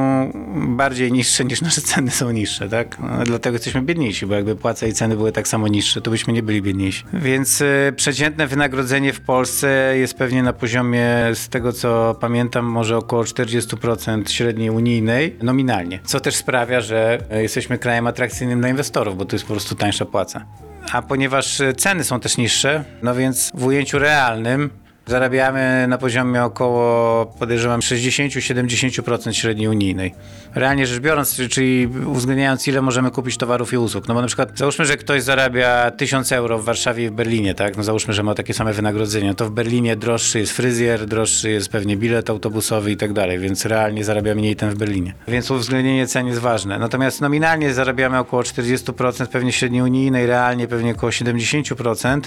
bardziej niższe niż nasze ceny są niższe, tak? No, dlatego jesteśmy biedniejsi, bo jakby płace i ceny były tak samo niższe, to byśmy nie byli biedniejsi. Więc y, przeciętne wynagrodzenie w Polsce jest pewnie na poziomie, z tego co pamiętam, może około 40% średniej unijnej nominalnie, co też sprawia, że y, jesteśmy krajem atrakcyjnym dla inwestorów, bo to jest po prostu tańsza płaca. A ponieważ y, ceny są też niższe, no więc w ujęciu realnym Zarabiamy na poziomie około, podejrzewam, 60-70% średniej unijnej. Realnie rzecz biorąc, czyli uwzględniając ile możemy kupić towarów i usług. No bo na przykład załóżmy, że ktoś zarabia 1000 euro w Warszawie i w Berlinie, tak? No załóżmy, że ma takie same wynagrodzenie. To w Berlinie droższy jest fryzjer, droższy jest pewnie bilet autobusowy i tak dalej, więc realnie zarabia mniej ten w Berlinie. Więc uwzględnienie cen jest ważne. Natomiast nominalnie zarabiamy około 40% pewnie średniej unijnej, realnie pewnie około 70%.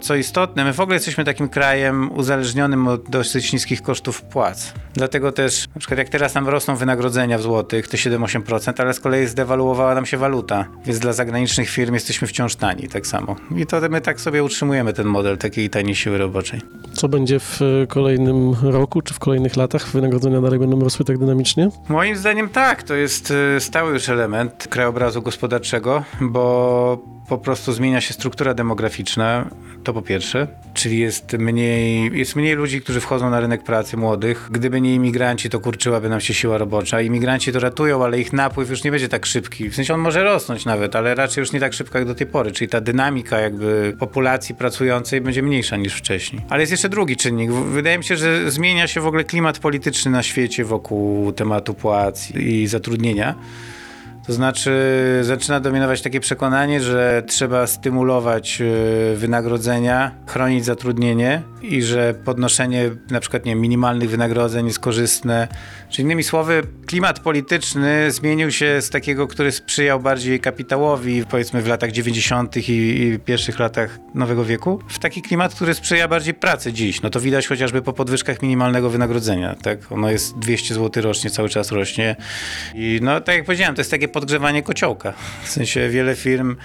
Co istotne, my w ogóle jesteśmy takim krajem uzależnionym od dosyć niskich kosztów płac. Dlatego też, na przykład jak teraz nam rosną wynagrodzenia w złotych, to 7-8%, ale z kolei zdewaluowała nam się waluta, więc dla zagranicznych firm jesteśmy wciąż tani, tak samo. I to my tak sobie utrzymujemy ten model takiej taniej siły roboczej. Co będzie w e, kolejnym roku czy w kolejnych latach? Wynagrodzenia dalej będą rosły tak dynamicznie? Moim zdaniem tak, to jest y, stały już element krajobrazu gospodarczego, bo po prostu zmienia się struktura demograficzna, to po pierwsze, czyli jest mniej, jest mniej ludzi, którzy wchodzą na rynek pracy młodych. Gdyby nie imigranci, to kurczyłaby nam się siła robocza. Imigranci to ratują, ale ich napływ już nie będzie tak szybki. W sensie on może rosnąć nawet, ale raczej już nie tak szybko jak do tej pory, czyli ta dynamika jakby populacji pracującej będzie mniejsza niż wcześniej. Ale jest jeszcze drugi czynnik. Wydaje mi się, że zmienia się w ogóle klimat polityczny na świecie wokół tematu płac i zatrudnienia. To znaczy zaczyna dominować takie przekonanie, że trzeba stymulować y, wynagrodzenia, chronić zatrudnienie i że podnoszenie na przykład nie, minimalnych wynagrodzeń jest korzystne. Czyli innymi słowy, klimat polityczny zmienił się z takiego, który sprzyjał bardziej kapitałowi, powiedzmy w latach 90. i, i pierwszych latach nowego wieku, w taki klimat, który sprzyja bardziej pracy dziś. No to widać chociażby po podwyżkach minimalnego wynagrodzenia. Tak? Ono jest 200 zł rocznie, cały czas rośnie. I no tak jak powiedziałem, to jest takie podgrzewanie kociołka. W sensie wiele firm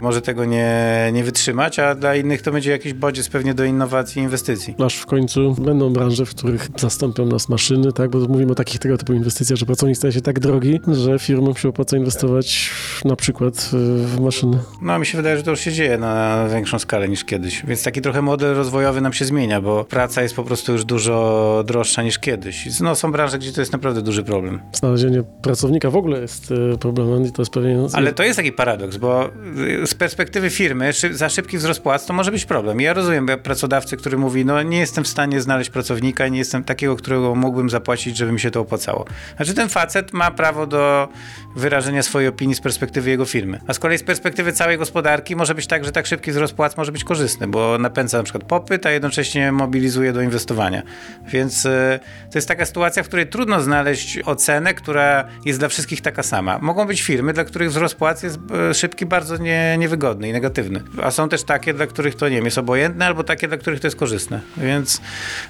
może tego nie, nie wytrzymać, a dla innych to będzie jakiś bodziec pewnie do innowacji i inwestycji. Aż w końcu będą branże, w których zastąpią nas maszyny, tak? Bo mówimy o takich tego typu inwestycjach, że pracownik staje się tak drogi, że firmom się opłaca inwestować na przykład w maszyny. No mi się wydaje, że to już się dzieje na większą skalę niż kiedyś. Więc taki trochę model rozwojowy nam się zmienia, bo praca jest po prostu już dużo droższa niż kiedyś. No są branże, gdzie to jest naprawdę duży problem. Znalezienie pracownika w ogóle jest e, problemem i to jest pewien... Ale to jest taki paradoks, bo z perspektywy firmy za szybki wzrost płac to może być problem. Ja rozumiem pracodawcę, który mówi, no nie jestem w stanie znaleźć pracownika, nie jestem takiego, którego mógłbym zapłacić, żeby mi się to opłacało. Znaczy ten facet ma prawo do wyrażenia swojej opinii z perspektywy jego firmy. A z kolei z perspektywy całej gospodarki może być tak, że tak szybki wzrost płac może być korzystny, bo napędza na przykład popyt, a jednocześnie mobilizuje do inwestowania. Więc y, to jest taka sytuacja, w której trudno znaleźć ocenę, która jest dla wszystkich taka sama. Mogą być firmy, dla których wzrost płac jest y, szybki, bardzo nie, niewygodny i negatywny. A są też takie, dla których to nie wiem, jest obojętne, albo takie, dla których to jest korzystne. Więc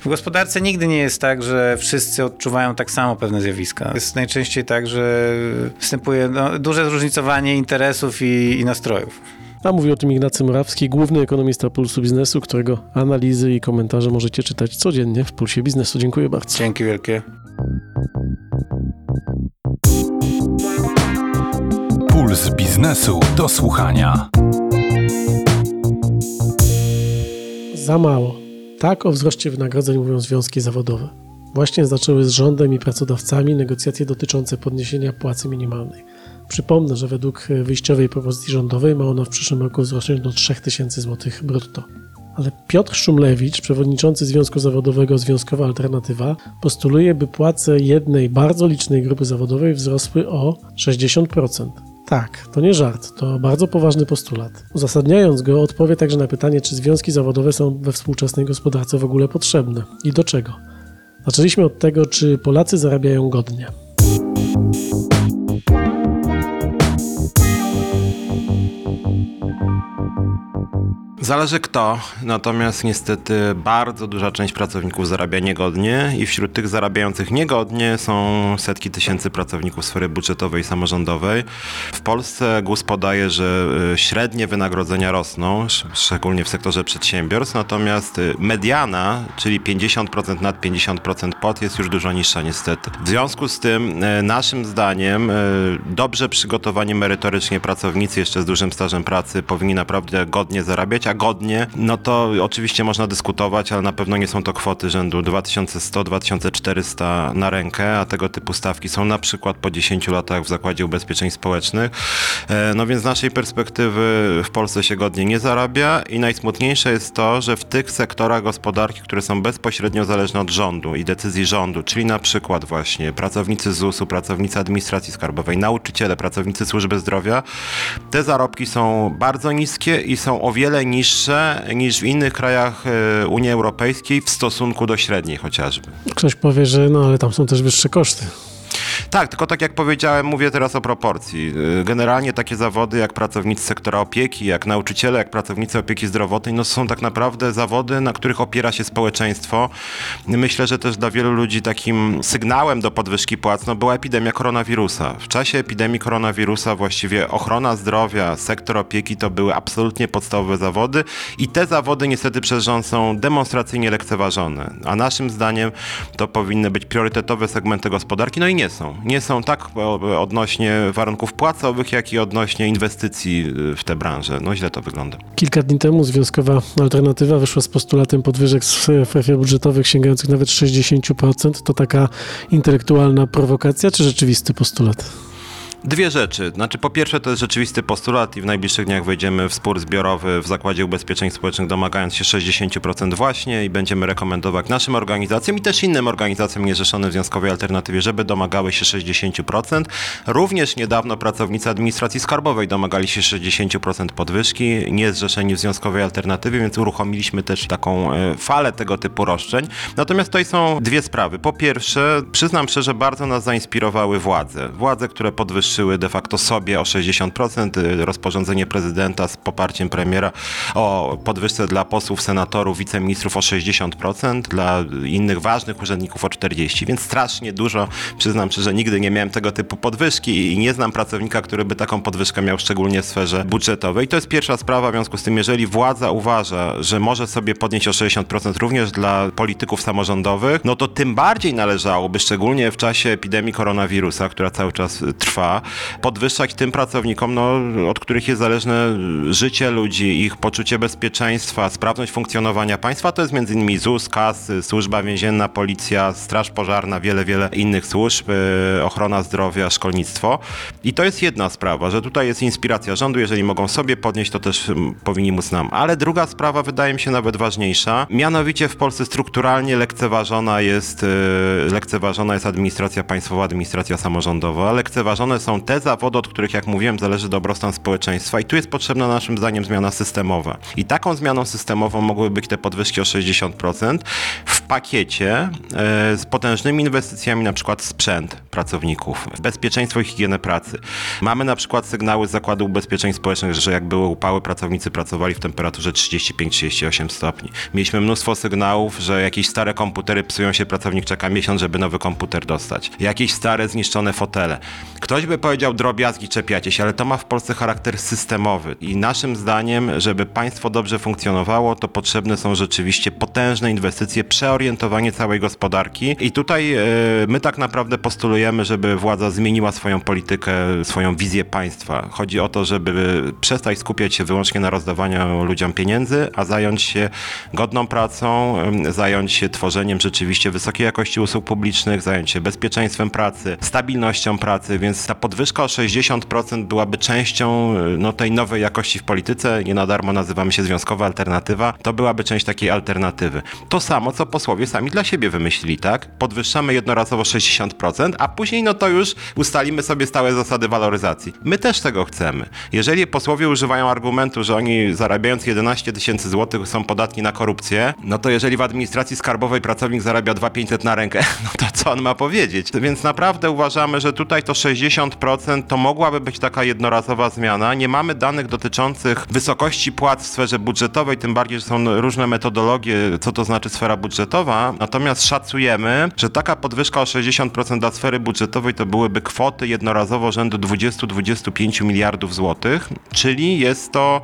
w gospodarce nigdy nie jest tak, że wszyscy odczuwają tak samo pewne zjawiska. Jest najczęściej tak, że występuje no, duże zróżnicowanie interesów i, i nastrojów. A mówi o tym Ignacy Morawski, główny ekonomista Pulsu Biznesu, którego analizy i komentarze możecie czytać codziennie w Pulsie Biznesu. Dziękuję bardzo. Dzięki wielkie. Puls biznesu do słuchania. Za mało. Tak o wzroście wynagrodzeń mówią związki zawodowe. Właśnie zaczęły z rządem i pracodawcami negocjacje dotyczące podniesienia płacy minimalnej. Przypomnę, że według wyjściowej propozycji rządowej ma ona w przyszłym roku wzrosnąć do 3000 zł brutto. Ale Piotr Szumlewicz, przewodniczący Związku Zawodowego Związkowa Alternatywa, postuluje, by płace jednej bardzo licznej grupy zawodowej wzrosły o 60%. Tak, to nie żart, to bardzo poważny postulat. Uzasadniając go, odpowie także na pytanie, czy związki zawodowe są we współczesnej gospodarce w ogóle potrzebne i do czego. Zaczęliśmy od tego, czy Polacy zarabiają godnie. Zależy kto, natomiast niestety bardzo duża część pracowników zarabia niegodnie i wśród tych zarabiających niegodnie są setki tysięcy pracowników sfery budżetowej i samorządowej. W Polsce GUS podaje, że y, średnie wynagrodzenia rosną, sz- szczególnie w sektorze przedsiębiorstw, natomiast y, mediana, czyli 50% nad 50% pod jest już dużo niższa niestety. W związku z tym y, naszym zdaniem dobrze przygotowani merytorycznie pracownicy jeszcze z dużym stażem pracy powinni naprawdę godnie zarabiać, godnie, no to oczywiście można dyskutować, ale na pewno nie są to kwoty rzędu 2100-2400 na rękę, a tego typu stawki są na przykład po 10 latach w Zakładzie Ubezpieczeń Społecznych. E, No więc z naszej perspektywy w Polsce się godnie nie zarabia i najsmutniejsze jest to, że w tych sektorach gospodarki, które są bezpośrednio zależne od rządu i decyzji rządu, czyli na przykład właśnie pracownicy ZUS-u, pracownicy administracji skarbowej, nauczyciele, pracownicy służby zdrowia, te zarobki są bardzo niskie i są o wiele niższe niż w innych krajach e, Unii Europejskiej w stosunku do średniej chociażby. Ktoś powie, że no ale tam są też wyższe koszty. Tak, tylko tak jak powiedziałem, mówię teraz o proporcji. Y, Generalnie takie zawody jak pracownicy sektora opieki, jak nauczyciele, jak pracownicy opieki zdrowotnej, no są tak naprawdę zawody, na których opiera się społeczeństwo. Myślę, że też dla wielu ludzi takim sygnałem do podwyżki płac no, była epidemia koronawirusa. W czasie epidemii koronawirusa właściwie ochrona zdrowia, sektor opieki to były absolutnie podstawowe zawody i te zawody niestety przez rząd są demonstracyjnie lekceważone. A naszym zdaniem to powinny być priorytetowe segmenty gospodarki, no i nie są. Nie są tak o- odnośnie warunków płacowych, jak i odnośnie inwestycji y, w tę branżę. No źle to wygląda. Kilka dni temu Związkowa Alternatywa wyszła z postulatem podwyżek w strefie budżetowych sięgających nawet 60%. To taka intelektualna prowokacja czy rzeczywisty postulat? Dwie rzeczy. Znaczy, po pierwsze, to jest rzeczywisty postulat i w najbliższych dniach wejdziemy w spór zbiorowy w Zakładzie Ubezpieczeń Społecznych, domagając się 60% właśnie i będziemy rekomendować naszym organizacjom i też innym organizacjom niezrzeszonym w Związkowej Alternatywie, żeby domagały się 60%. Również niedawno pracownicy administracji skarbowej domagali się 60% podwyżki, niezrzeszeni w Związkowej Alternatywie, więc uruchomiliśmy też taką e, falę tego typu roszczeń. Natomiast tutaj są dwie sprawy. Po pierwsze, przyznam szczerze, bardzo nas zainspirowały władze. Władze, które podwyższyły podwyższyły de facto sobie o 60%, y, rozporządzenie prezydenta z poparciem premiera o podwyżce dla posłów, senatorów, wiceministrów o 60%, dla innych ważnych urzędników o 40%, więc strasznie dużo. Przyznam szczerze, że nigdy nie miałem tego typu podwyżki i nie znam pracownika, który by taką podwyżkę miał szczególnie w sferze budżetowej. To jest pierwsza sprawa, w związku z tym, jeżeli władza uważa, że może sobie podnieść o 60% również dla polityków samorządowych, no to tym bardziej należałoby, szczególnie w czasie epidemii koronawirusa, która cały czas trwa, podwyższać tym pracownikom, no, od których jest zależne życie ludzi, ich poczucie bezpieczeństwa, sprawność funkcjonowania państwa. To jest m.in. ZUS, KAS, Służba Więzienna, Policja, Straż Pożarna, wiele, wiele innych służb, y, ochrona zdrowia, szkolnictwo. I to jest jedna sprawa, że tutaj jest inspiracja rządu, jeżeli mogą sobie podnieść, to też powinni móc nam. Ale druga sprawa wydaje mi się nawet ważniejsza, mianowicie w Polsce strukturalnie lekceważona jest, y, lekceważona jest administracja państwowa, administracja samorządowa. Lekceważone są te zawody, od których, jak mówiłem, zależy dobrostan społeczeństwa i tu jest potrzebna naszym zdaniem zmiana systemowa. I taką zmianą systemową mogłyby być te podwyżki o 60% w pakiecie e, z potężnymi inwestycjami, na przykład sprzęt pracowników, bezpieczeństwo i higienę pracy. Mamy na przykład sygnały z Zakładu Ubezpieczeń Społecznych, że jak były upały, pracownicy pracowali w temperaturze 35-38 stopni. Mieliśmy mnóstwo sygnałów, że jakieś stare komputery psują się, pracownik czeka miesiąc, żeby nowy komputer dostać. Jakieś stare, zniszczone fotele. Ktoś by powiedział drobiazgi, czepiacie się, ale to ma w Polsce charakter systemowy i naszym zdaniem, żeby państwo dobrze funkcjonowało, to potrzebne są rzeczywiście potężne inwestycje, przeorientowanie całej gospodarki i tutaj e, my tak naprawdę postulujemy, żeby władza zmieniła swoją politykę, swoją wizję państwa. Chodzi o to, żeby przestać skupiać się wyłącznie na rozdawaniu ludziom pieniędzy, a zająć się godną pracą, zająć się tworzeniem rzeczywiście wysokiej jakości usług publicznych, zająć się bezpieczeństwem pracy, stabilnością pracy, więc ta podwyżka o 60% byłaby częścią y, no, tej nowej jakości w polityce. Nie na darmo nazywamy się Związkowa Alternatywa. To byłaby część takiej alternatywy. To samo, co posłowie sami dla siebie wymyślili, tak? Podwyższamy jednorazowo 60%, a później no to już ustalimy sobie stałe zasady waloryzacji. My też tego chcemy. Jeżeli posłowie używają argumentu, że oni zarabiając 11 tysięcy złotych są podatni na korupcję, no to jeżeli w administracji skarbowej pracownik zarabia 2500 na rękę, no to co on ma powiedzieć? Więc naprawdę uważamy, że tutaj to 60% to mogłaby być taka jednorazowa zmiana. Nie mamy danych dotyczących wysokości płac w sferze budżetowej, tym bardziej, że są różne metodologie, co to znaczy sfera budżetowa. Natomiast szacujemy, że taka podwyżka o 60% dla sfery budżetowej to byłyby kwoty jednorazowo rzędu 20-25 miliardów złotych, czyli jest to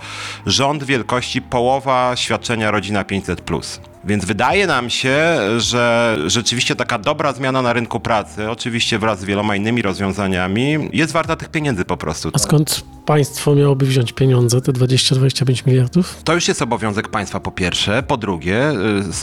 rząd wielkości połowa świadczenia Rodzina 500+. Więc wydaje nam się, że rzeczywiście taka dobra zmiana na rynku pracy, oczywiście wraz z wieloma innymi rozwiązaniami, jest warta tych pieniędzy po prostu. A skąd państwo miałoby wziąć pieniądze, te 20-25 miliardów? To już jest obowiązek państwa po pierwsze. Po drugie,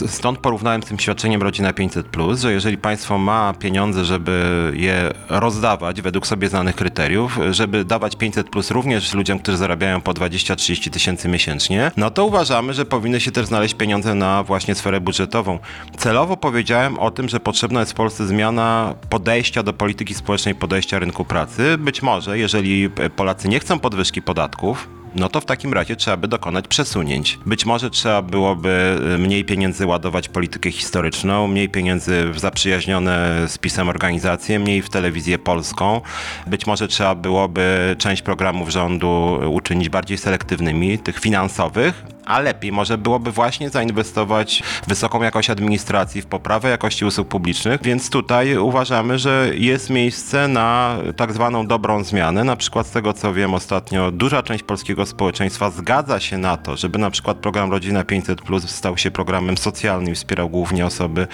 y, stąd porównałem z tym świadczeniem Rodzina 500, że jeżeli państwo ma pieniądze, żeby je rozdawać według sobie znanych kryteriów, żeby dawać 500 również ludziom, którzy zarabiają po 20-30 tysięcy miesięcznie, no to uważamy, że powinny się też znaleźć pieniądze na właśnie sferę budżetową. Celowo powiedziałem o tym, że potrzebna jest w Polsce zmiana podejścia do polityki społecznej, podejścia rynku pracy. Być może, jeżeli Polacy nie chcą podwyżki podatków, no to w takim razie trzeba by dokonać przesunięć. Być może trzeba byłoby y, mniej pieniędzy ładować politykę historyczną, mniej pieniędzy w zaprzyjaźnione z pisem organizacje, mniej w telewizję polską. Być może trzeba byłoby część programów rządu uczynić bardziej selektywnymi, tych finansowych, a lepiej może byłoby właśnie zainwestować w wysoką jakość administracji, w poprawę jakości usług publicznych, więc tutaj uważamy, że jest miejsce na tak zwaną dobrą zmianę. Na przykład z tego co wiem ostatnio duża część polskiego społeczeństwa zgadza się na to, żeby na przykład program Rodzina 500 Plus stał się programem socjalnym wspierał głównie osoby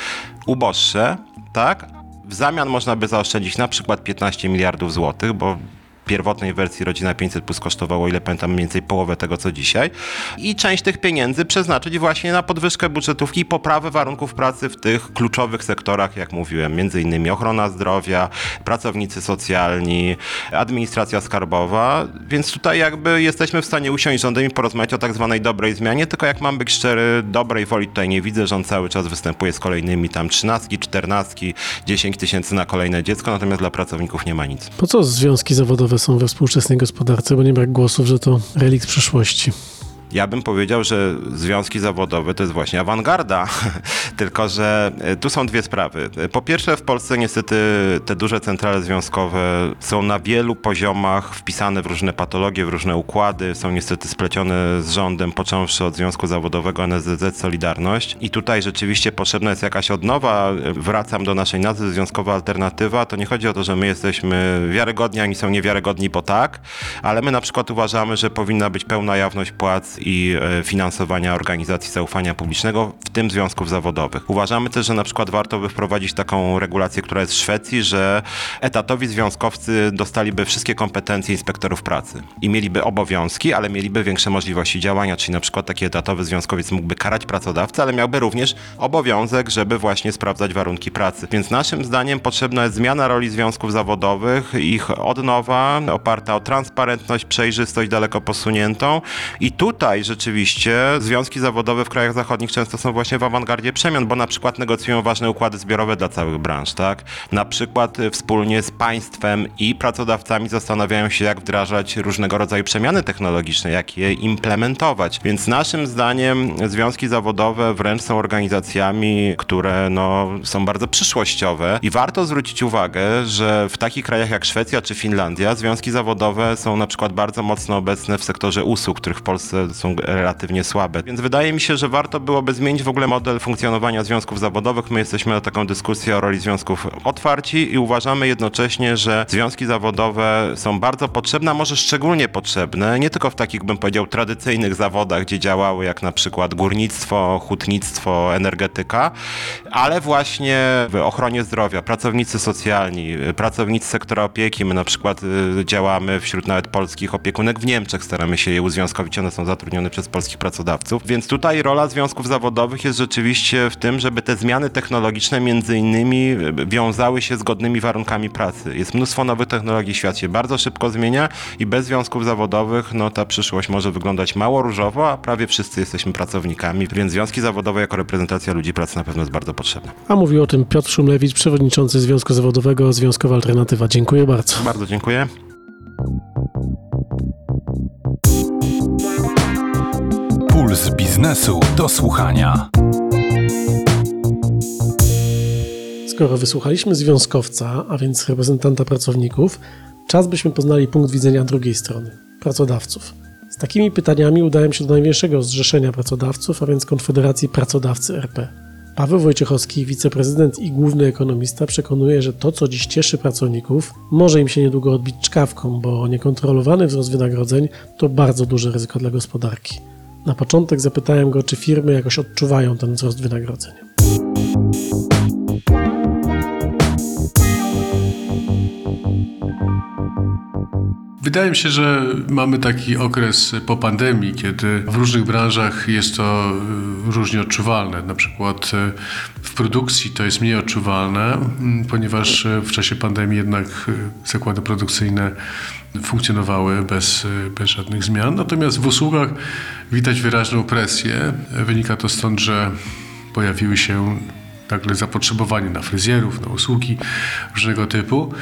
uboższe, tak? W zamian można by zaoszczędzić na przykład 15 miliardów złotych, bo pierwotnej wersji Rodzina 500 Plus kosztowało, ile pamiętam, mniej więcej połowę tego, co dzisiaj. I część tych pieniędzy przeznaczyć właśnie na podwyżkę budżetówki i poprawę warunków pracy w tych kluczowych sektorach, jak mówiłem, między innymi ochrona zdrowia, pracownicy socjalni, administracja skarbowa, więc tutaj jakby jesteśmy w stanie usiąść z rządem i porozmawiać o tak zwanej dobrej zmianie, tylko jak mam być szczery, dobrej woli tutaj nie widzę, rząd cały czas występuje z kolejnymi tam trzynastki, czternastki, 10 tysięcy na kolejne dziecko, natomiast dla pracowników nie ma nic. Po co związki zawodowe są we współczesnej gospodarce, bo nie brak głosów, że to relikt przeszłości. Ja bym powiedział, że związki zawodowe to jest właśnie awangarda, tylko że e, tu są dwie sprawy. Po pierwsze, w Polsce niestety te duże centrale związkowe są na wielu poziomach wpisane w różne patologie, w różne układy, są niestety splecione z rządem, począwszy od Związku Zawodowego NSZZ Solidarność. I tutaj rzeczywiście potrzebna jest jakaś odnowa. Wracam do naszej nazwy Związkowa Alternatywa. To nie chodzi o to, że my jesteśmy wiarygodni, ani są niewiarygodni, bo tak, ale my na przykład uważamy, że powinna być pełna jawność płac i e, finansowania organizacji zaufania publicznego, w tym związków zawodowych. Uważamy też, że na przykład warto by wprowadzić taką regulację, która jest w Szwecji, że etatowi związkowcy dostaliby wszystkie kompetencje inspektorów pracy i mieliby obowiązki, ale mieliby większe możliwości działania, czyli na przykład taki etatowy związkowiec mógłby karać pracodawcę, ale miałby również obowiązek, żeby właśnie sprawdzać warunki pracy. Więc naszym zdaniem potrzebna jest zmiana roli związków zawodowych, ich odnowa oparta o transparentność, przejrzystość daleko posuniętą i tutaj rzeczywiście związki zawodowe w krajach zachodnich często są właśnie w awangardzie przemian, bo na przykład negocjują ważne układy zbiorowe dla całych branż, tak? Na przykład y, wspólnie z państwem i pracodawcami zastanawiają się, jak wdrażać różnego rodzaju przemiany technologiczne, jak je implementować. Więc naszym zdaniem związki zawodowe wręcz są organizacjami, które no, są bardzo przyszłościowe i warto zwrócić uwagę, że w takich krajach jak Szwecja czy Finlandia związki zawodowe są na przykład bardzo mocno obecne w sektorze usług, których w Polsce są relatywnie słabe. Więc wydaje mi się, że warto byłoby zmienić w ogóle model funkcjonowania związków zawodowych. My jesteśmy na taką dyskusję o roli związków otwarci i uważamy jednocześnie, że związki zawodowe są bardzo potrzebne, a może szczególnie potrzebne, nie tylko w takich, bym powiedział, tradycyjnych zawodach, gdzie działały jak na przykład górnictwo, hutnictwo, energetyka, ale właśnie w ochronie zdrowia, pracownicy socjalni, pracownicy sektora opieki. My na przykład y, działamy wśród nawet polskich opiekunek w Niemczech, staramy się je uzwiązkowić, one są zatrudnione przez polskich pracodawców. Więc tutaj rola związków zawodowych jest rzeczywiście w tym, żeby te zmiany technologiczne między innymi wiązały się z godnymi warunkami pracy. Jest mnóstwo nowych technologii, świat się bardzo szybko zmienia i bez związków zawodowych no ta przyszłość może wyglądać mało różowo, a prawie wszyscy jesteśmy pracownikami, więc związki zawodowe jako reprezentacja ludzi pracy na pewno jest bardzo potrzebna. A mówił o tym Piotr Szumlewicz, przewodniczący Związku Zawodowego Związkowa Alternatywa. Dziękuję bardzo. Bardzo dziękuję. Puls biznesu do słuchania. Skoro wysłuchaliśmy związkowca, a więc reprezentanta pracowników, czas byśmy poznali punkt widzenia drugiej strony pracodawców. Z takimi pytaniami udałem się do największego zrzeszenia pracodawców, a więc Konfederacji Pracodawcy RP. Paweł Wojciechowski, wiceprezydent i główny ekonomista, przekonuje, że to, co dziś cieszy pracowników, może im się niedługo odbić czkawką, bo niekontrolowany wzrost wynagrodzeń to bardzo duże ryzyko dla gospodarki. Na początek zapytałem go, czy firmy jakoś odczuwają ten wzrost wynagrodzeń. Wydaje mi się, że mamy taki okres po pandemii, kiedy w różnych branżach jest to y, różnie odczuwalne. Na przykład y, w produkcji to jest mniej odczuwalne, mm, ponieważ y, w czasie pandemii jednak zakłady produkcyjne funkcjonowały bez, bez żadnych zmian. Natomiast w usługach widać wyraźną presję. Wynika to stąd, że pojawiły się nagle zapotrzebowanie na fryzjerów, na usługi różnego typu.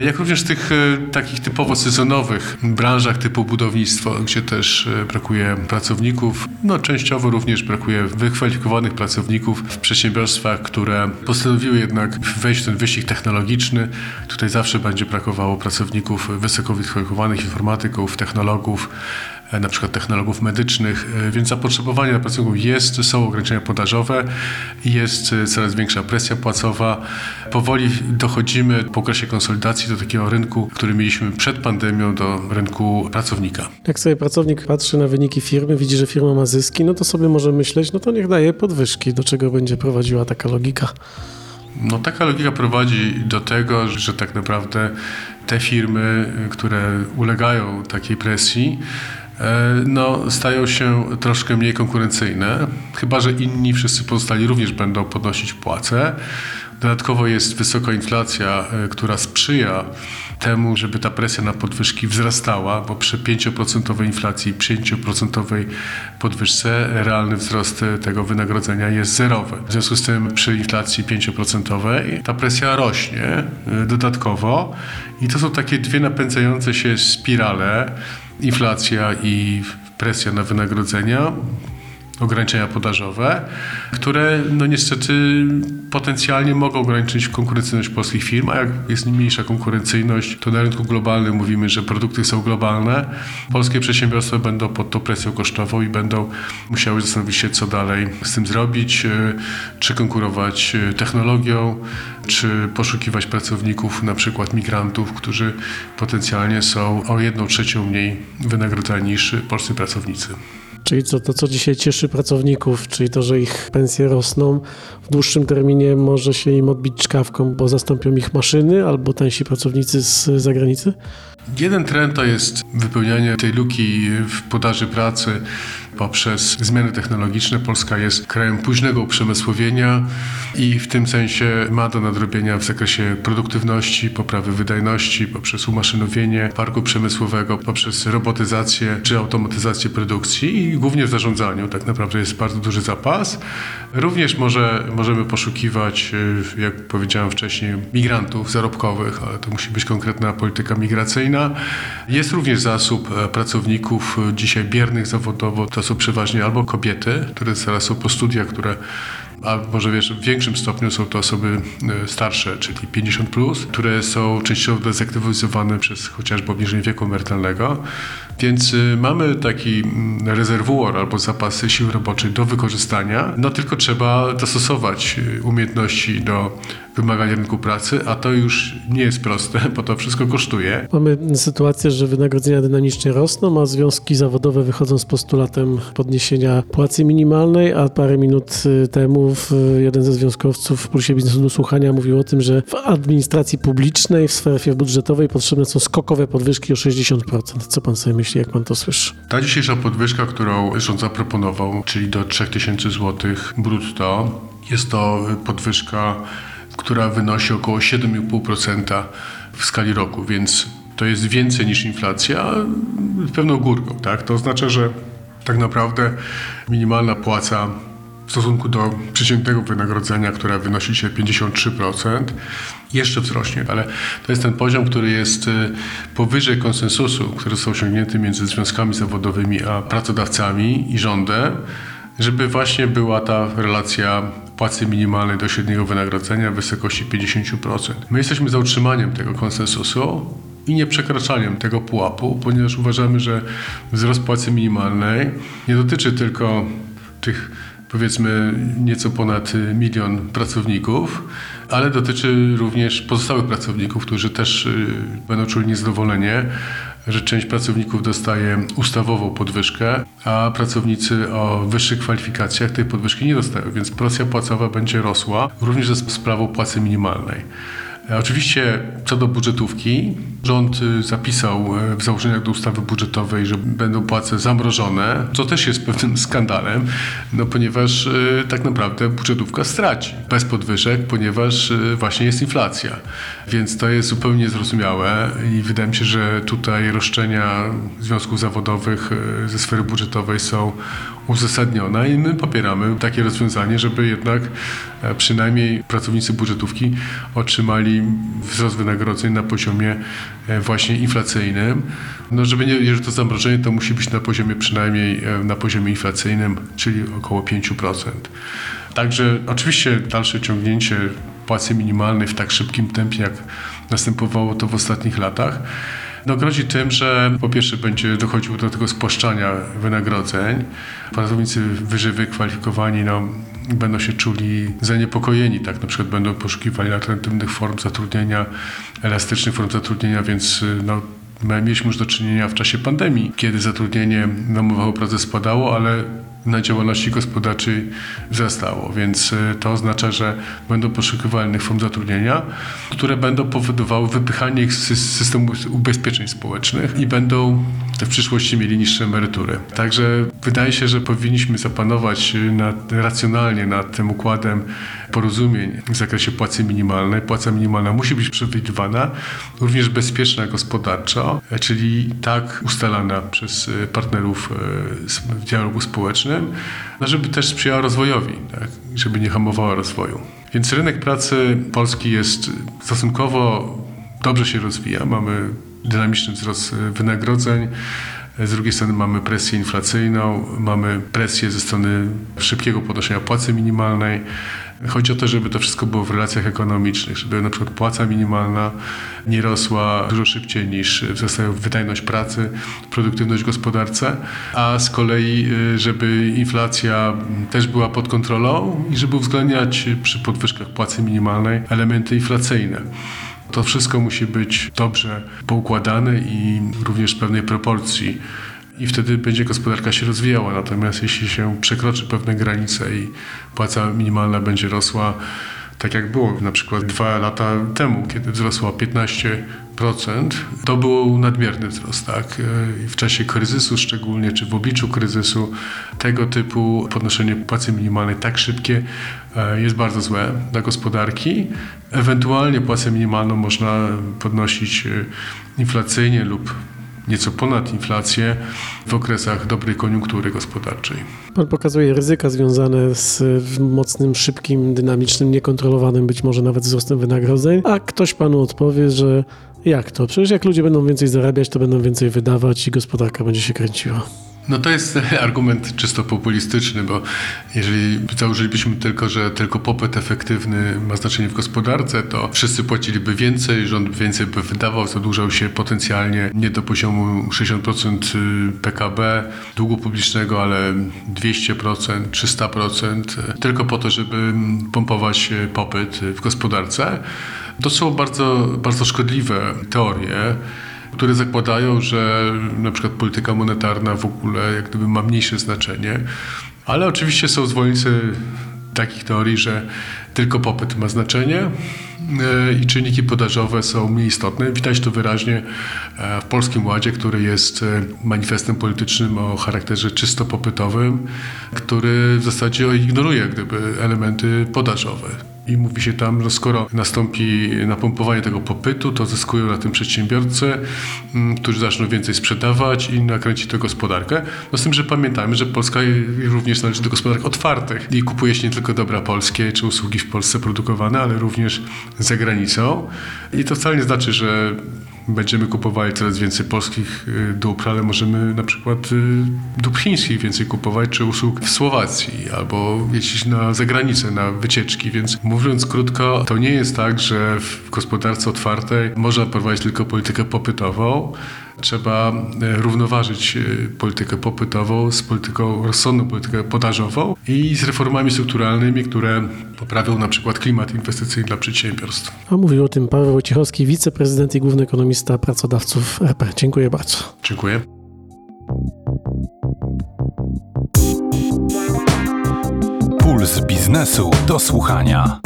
Jak również w tych e, takich typowo sezonowych branżach typu budownictwo, gdzie też e, brakuje pracowników, no częściowo również brakuje wykwalifikowanych pracowników w przedsiębiorstwach, które postanowiły jednak wejść w ten wyścig technologiczny. Tutaj zawsze będzie brakowało pracowników wysoko wykwalifikowanych, informatyków, technologów, na przykład technologów medycznych, więc zapotrzebowanie na pracowników jest, są ograniczenia podażowe, jest coraz większa presja płacowa. Powoli dochodzimy po okresie konsolidacji do takiego rynku, który mieliśmy przed pandemią, do rynku pracownika. Jak sobie pracownik patrzy na wyniki firmy, widzi, że firma ma zyski, no to sobie może myśleć, no to niech daje podwyżki, do czego będzie prowadziła taka logika. No taka logika prowadzi do tego, że tak naprawdę te firmy, które ulegają takiej presji, no, stają się troszkę mniej konkurencyjne, chyba że inni wszyscy pozostali również będą podnosić płace. Dodatkowo jest wysoka inflacja, e, która sprzyja temu, żeby ta presja na podwyżki wzrastała, bo przy 5% inflacji, 5% podwyżce realny wzrost tego wynagrodzenia jest zerowy. W związku z tym przy inflacji 5% ta presja rośnie e, dodatkowo i to są takie dwie napędzające się spirale inflacja i presja na wynagrodzenia, ograniczenia podażowe, które no niestety potencjalnie mogą ograniczyć konkurencyjność polskich firm, a jak jest mniejsza konkurencyjność, to na rynku globalnym mówimy, że produkty są globalne. Polskie przedsiębiorstwa będą pod tą presją kosztową i będą musiały zastanowić się, co dalej z tym zrobić, e, czy konkurować e, technologią, czy poszukiwać pracowników, na przykład migrantów, którzy potencjalnie są o jedną trzecią mniej wynagrodzani niż polscy pracownicy. Czyli co, to, co dzisiaj cieszy pracowników, czyli to, że ich pensje rosną, w dłuższym terminie może się im odbić czkawką, bo zastąpią ich maszyny albo tańsi pracownicy z zagranicy? Jeden trend to jest wypełnianie tej luki w podaży pracy poprzez zmiany technologiczne. Polska jest krajem późnego uprzemysłowienia i w tym sensie ma do nadrobienia w zakresie produktywności, poprawy wydajności, poprzez umaszynowienie parku przemysłowego, poprzez robotyzację czy automatyzację produkcji i głównie w zarządzaniu. Tak naprawdę jest bardzo duży zapas. Również może, możemy poszukiwać, y, jak powiedziałem wcześniej, migrantów zarobkowych, ale to musi być konkretna polityka migracyjna. Jest również zasób e, pracowników e, dzisiaj biernych zawodowo. To są przeważnie albo kobiety, które teraz są po studiach, które a może wiesz, w większym stopniu są to osoby e, starsze, czyli 50, plus, które są częściowo dezaktywizowane przez chociażby obniżenie wieku emerytalnego. Więc y, mamy taki mm, rezerwuar albo zapasy siły roboczej do wykorzystania, no tylko trzeba dostosować y, umiejętności do wymagań rynku pracy, a to już nie jest proste, bo to wszystko kosztuje. Mamy sytuację, że wynagrodzenia dynamicznie rosną, a związki zawodowe wychodzą z postulatem podniesienia płacy minimalnej, a parę minut y, temu jeden ze związkowców w Pulsie Biznesu do Słuchania mówił o tym, że w administracji publicznej, w sferze budżetowej potrzebne są skokowe podwyżki o 60%. Co pan sobie myśli, jak pan to słyszy? Ta dzisiejsza podwyżka, którą rząd zaproponował, czyli do 3000 zł brutto, jest to podwyżka, która wynosi około 7,5% w skali roku, więc to jest więcej niż inflacja z pewną górką. Tak? To oznacza, że tak naprawdę minimalna płaca w stosunku do przeciętnego wynagrodzenia, które wynosi dzisiaj 53%, jeszcze wzrośnie, ale to jest ten poziom, który jest y, powyżej konsensusu, który został osiągnięty między związkami zawodowymi a pracodawcami i rządem, żeby właśnie była ta relacja płacy minimalnej do średniego wynagrodzenia w wysokości 50%. My jesteśmy za utrzymaniem tego konsensusu i nie przekraczaniem tego pułapu, ponieważ uważamy, że wzrost płacy minimalnej nie dotyczy tylko tych powiedzmy nieco ponad y, milion pracowników, ale dotyczy również pozostałych pracowników, którzy też y, będą czuli niezadowolenie, że część pracowników dostaje ustawową podwyżkę, a pracownicy o wyższych kwalifikacjach tej podwyżki nie dostają, więc presja płacowa będzie rosła również ze sprawą płacy minimalnej. E, Oczywiście co do budżetówki, rząd y, zapisał e, w założeniach do ustawy budżetowej, że będą płace zamrożone, co też jest pewnym skandalem, no ponieważ y, tak naprawdę budżetówka straci bez podwyżek, ponieważ właśnie jest inflacja. Więc to jest zupełnie niezrozumiałe i wydaje mi się, że tutaj roszczenia związków zawodowych ze sfery budżetowej są uzasadnione i my popieramy takie rozwiązanie, żeby jednak e, przynajmniej pracownicy budżetówki otrzymali wzrost wynagrodzeń na poziomie e, właśnie inflacyjnym. No żeby nie, jeżeli to zamrożenie, to musi być na poziomie przynajmniej e, na poziomie inflacyjnym, czyli około 5%. Także oczywiście dalsze ciągnięcie płacy minimalnej w tak szybkim tempie, jak następowało to w ostatnich latach, no tym, że po pierwsze będzie dochodziło do tego spłaszczania wynagrodzeń. Pracownicy wyżej wykwalifikowani no, będą się czuli zaniepokojeni, tak? Na przykład będą poszukiwali alternatywnych form zatrudnienia, elastycznych form zatrudnienia, więc no, mieliśmy już do czynienia w czasie pandemii, kiedy zatrudnienie na umowach o pracę spadało, ale na działalności gospodarczej wzrastało, więc y, to oznacza, że będą poszukiwali innych form zatrudnienia, które będą powodowały wypychanie ich z sys- systemu ubezpieczeń społecznych i będą w przyszłości mieli niższe emerytury. Także wydaje się, że powinniśmy zapanować y, nad, racjonalnie nad tym układem porozumień w zakresie płacy minimalnej. Płaca minimalna musi być przewidywana, również bezpieczna gospodarczo, e, czyli tak ustalana przez y, partnerów s- w dialogu społecznym, no żeby też sprzyjała rozwojowi, tak? żeby nie hamowała rozwoju. Więc rynek pracy polski jest stosunkowo dobrze się rozwija. Mamy dynamiczny wzrost y, wynagrodzeń. z drugiej strony mamy presję inflacyjną, mamy presję ze strony szybkiego podnoszenia płacy minimalnej. Chodzi o to, żeby to wszystko było w relacjach ekonomicznych, żeby na przykład płaca minimalna nie rosła dużo szybciej niż wzrasta wydajność pracy, produktywność w gospodarce, a z kolei, y, żeby inflacja też była pod kontrolą i żeby uwzględniać przy podwyżkach płacy minimalnej elementy inflacyjne. To wszystko musi być dobrze poukładane i również w pewnej proporcji i wtedy będzie gospodarka się rozwijała. Natomiast jeśli się przekroczy pewne granice i płaca minimalna będzie rosła tak jak było na przykład dwa lata temu, kiedy wzrosła 15%, to był nadmierny wzrost. Tak? W czasie kryzysu szczególnie, czy w obliczu kryzysu, tego typu podnoszenie płacy minimalnej tak szybkie e, jest bardzo złe dla gospodarki. Ewentualnie płacę minimalną można podnosić e, inflacyjnie lub nieco ponad inflację w okresach dobrej koniunktury gospodarczej. Pan pokazuje ryzyka związane z mocnym, szybkim, dynamicznym, niekontrolowanym być może nawet wzrostem wynagrodzeń, a ktoś panu odpowie, że jak to? Przecież jak ludzie będą więcej zarabiać, to będą więcej wydawać i gospodarka będzie się kręciła. No to jest argument czysto populistyczny, bo jeżeli założylibyśmy tylko, że tylko popyt efektywny ma znaczenie w gospodarce, to wszyscy płaciliby więcej, rząd więcej by wydawał, zadłużał się potencjalnie nie do poziomu 60% PKB długu publicznego, ale 200%, 300%, tylko po to, żeby pompować popyt w gospodarce. To są bardzo, bardzo szkodliwe teorie które zakładają, że na przykład polityka monetarna w ogóle jak gdyby ma mniejsze znaczenie. Ale oczywiście są zwolennicy takich teorii, że tylko popyt ma znaczenie e, i czynniki podażowe są mniej istotne. Widać to wyraźnie e, w Polskim Ładzie, który jest e, manifestem politycznym o charakterze czysto popytowym, który w zasadzie ignoruje gdyby elementy podażowe. I mówi się tam, że skoro nastąpi napompowanie tego popytu, to zyskują na tym przedsiębiorcy, mm, którzy zaczną więcej sprzedawać i nakręci to gospodarkę. No z tym, że pamiętajmy, że Polska również należy do gospodarek otwartych i kupuje się nie tylko dobra polskie czy usługi w Polsce produkowane, ale również za granicą. I to wcale nie znaczy, że będziemy kupowali coraz więcej polskich y, dóbr, ale możemy na przykład y, dóbr chińskich więcej kupować, czy usług w Słowacji, albo jeździć na zagranicę, na wycieczki. Więc mówiąc krótko, to nie jest tak, że w gospodarce otwartej można prowadzić tylko politykę popytową, Trzeba e, równoważyć e, politykę popytową z polityką, rozsądną polityką podażową i z reformami strukturalnymi, które poprawią na przykład klimat inwestycyjny dla przedsiębiorstw. A mówił o tym Paweł Wojciechowski, wiceprezydent i główny ekonomista pracodawców RP. Dziękuję bardzo. Dziękuję. Puls biznesu do słuchania.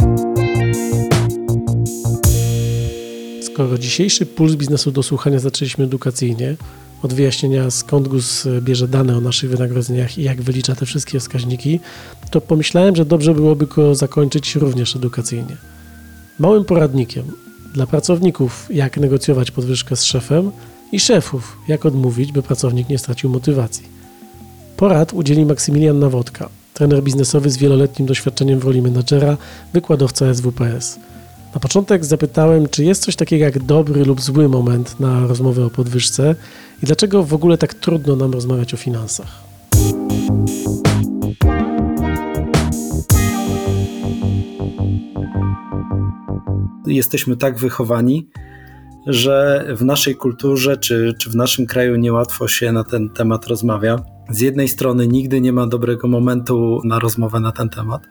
Skoro dzisiejszy puls biznesu do słuchania zaczęliśmy edukacyjnie, od wyjaśnienia skąd GUS bierze dane o naszych wynagrodzeniach i jak wylicza te wszystkie wskaźniki, to pomyślałem, że dobrze byłoby go zakończyć również edukacyjnie. Małym poradnikiem dla pracowników, jak negocjować podwyżkę z szefem i szefów, jak odmówić, by pracownik nie stracił motywacji. Porad udzieli Maksymilian Nawodka, trener biznesowy z wieloletnim doświadczeniem w roli menadżera, wykładowca SWPS. Na początek zapytałem, czy jest coś takiego jak dobry lub zły moment na rozmowę o podwyżce i dlaczego w ogóle tak trudno nam rozmawiać o finansach. Jesteśmy tak wychowani, że w naszej kulturze czy, czy w naszym kraju niełatwo się na ten temat rozmawia. Z jednej strony nigdy nie ma dobrego momentu na rozmowę na ten temat,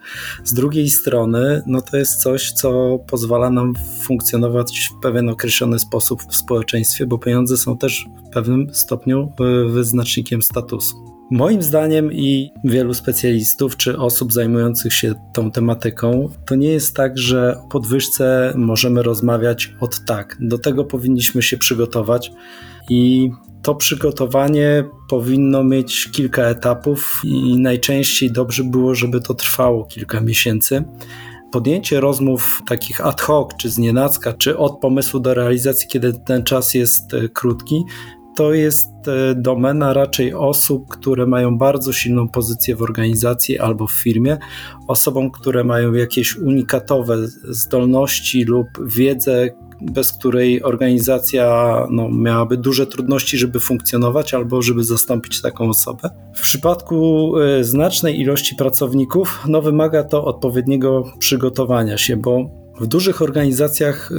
z drugiej strony no to jest coś, co pozwala nam funkcjonować w pewien określony sposób w społeczeństwie, bo pieniądze są też w pewnym stopniu e, wyznacznikiem statusu. Moim zdaniem i wielu specjalistów czy osób zajmujących się tą tematyką, to nie jest tak, że o podwyżce możemy rozmawiać od tak. Do tego powinniśmy się przygotować i to przygotowanie powinno mieć kilka etapów i najczęściej dobrze było, żeby to trwało kilka miesięcy. Podjęcie rozmów takich ad hoc, czy z nienacka, czy od pomysłu do realizacji, kiedy ten czas jest e, krótki, to jest e, domena raczej osób, które mają bardzo silną pozycję w organizacji albo w firmie, osobom, które mają jakieś unikatowe zdolności lub wiedzę, bez której organizacja no, miałaby duże trudności, żeby funkcjonować albo żeby zastąpić taką osobę. W przypadku y, znacznej ilości pracowników no, wymaga to odpowiedniego przygotowania się, bo w dużych organizacjach y,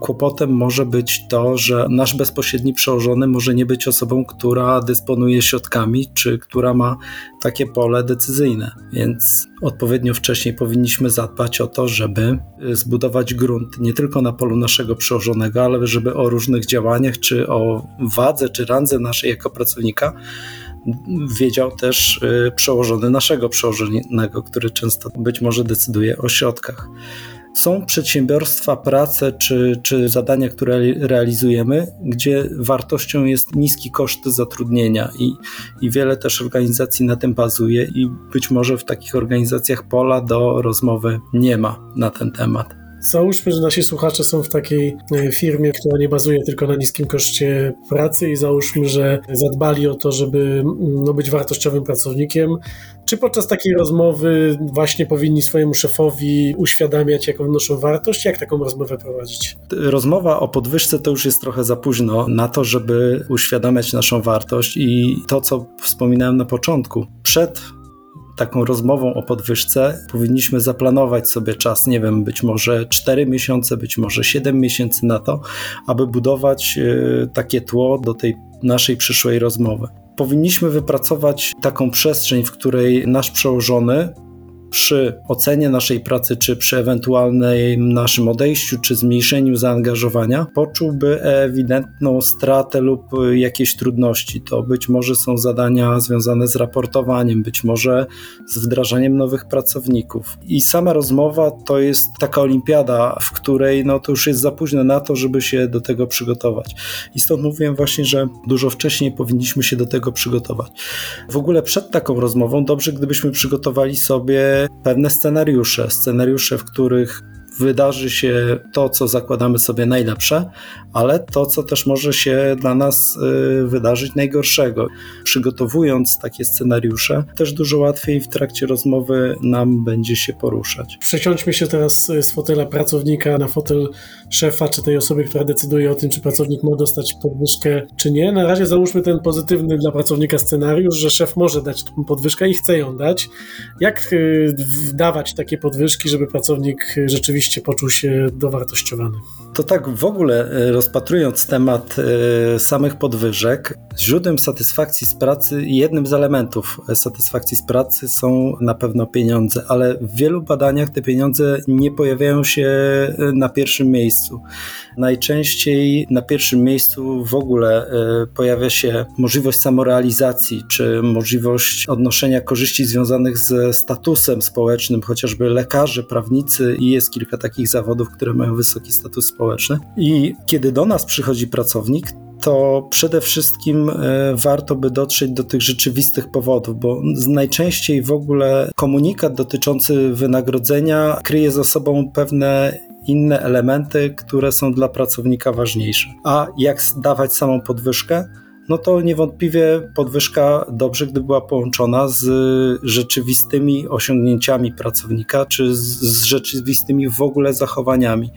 kłopotem może być to, że nasz bezpośredni przełożony może nie być osobą, która dysponuje środkami, czy która ma takie pole decyzyjne. Więc odpowiednio wcześniej powinniśmy zadbać o to, żeby y, zbudować grunt nie tylko na polu naszego przełożonego, ale żeby o różnych działaniach, czy o wadze, czy randze naszej jako pracownika wiedział też y, przełożony naszego przełożonego, który często być może decyduje o środkach. Są przedsiębiorstwa, prace czy, czy zadania, które realizujemy, gdzie wartością jest niski koszt zatrudnienia i, i wiele też organizacji na tym bazuje i być może w takich organizacjach pola do rozmowy nie ma na ten temat. Załóżmy, że nasi słuchacze są w takiej e, firmie, która nie bazuje tylko na niskim koszcie pracy i załóżmy, że zadbali o to, żeby no, być wartościowym pracownikiem. Czy podczas takiej rozmowy właśnie powinni swojemu szefowi uświadamiać, jaką wnoszą wartość? Jak taką rozmowę prowadzić? Rozmowa o podwyżce to już jest trochę za późno na to, żeby uświadamiać naszą wartość i to, co wspominałem na początku. Przed taką rozmową o podwyżce powinniśmy zaplanować sobie czas, nie wiem, być może 4 miesiące, być może 7 miesięcy na to, aby budować e, takie tło do tej naszej przyszłej rozmowy. Powinniśmy wypracować taką przestrzeń, w której nasz przełożony przy ocenie naszej pracy, czy przy ewentualnym naszym odejściu, czy zmniejszeniu zaangażowania, poczułby ewidentną stratę lub jakieś trudności. To być może są zadania związane z raportowaniem, być może z wdrażaniem nowych pracowników. I sama rozmowa to jest taka olimpiada, w której no, to już jest za późno na to, żeby się do tego przygotować. I stąd mówiłem właśnie, że dużo wcześniej powinniśmy się do tego przygotować. W ogóle przed taką rozmową dobrze, gdybyśmy przygotowali sobie pewne scenariusze, scenariusze, w których wydarzy się to, co zakładamy sobie najlepsze, ale to, co też może się dla nas y, wydarzyć najgorszego. Przygotowując takie scenariusze, też dużo łatwiej w trakcie rozmowy nam będzie się poruszać. Przesiądźmy się teraz z fotela pracownika na fotel szefa, czy tej osoby, która decyduje o tym, czy pracownik ma dostać podwyżkę, czy nie. Na razie załóżmy ten pozytywny dla pracownika scenariusz, że szef może dać podwyżkę i chce ją dać. Jak y, dawać takie podwyżki, żeby pracownik rzeczywiście poczuł się dowartościowany? To tak w ogóle y, rozpatrując temat y, samych podwyżek, źródłem satysfakcji z pracy, jednym z elementów satysfakcji z pracy są na pewno pieniądze, ale w wielu badaniach te pieniądze nie pojawiają się na pierwszym miejscu. Najczęściej na pierwszym miejscu w ogóle e, pojawia się możliwość samorealizacji, czy możliwość odnoszenia korzyści związanych ze statusem społecznym, chociażby lekarze, prawnicy i jest kilka takich zawodów, które mają wysoki status społeczny. I kiedy do nas przychodzi pracownik, to przede wszystkim e, warto by dotrzeć do tych rzeczywistych powodów, bo najczęściej w ogóle komunikat dotyczący wynagrodzenia kryje za sobą pewne inne elementy, które są dla pracownika ważniejsze. A jak dawać samą podwyżkę? No to niewątpliwie podwyżka dobrze, gdy była połączona z rzeczywistymi osiągnięciami pracownika, czy z rzeczywistymi w ogóle zachowaniami.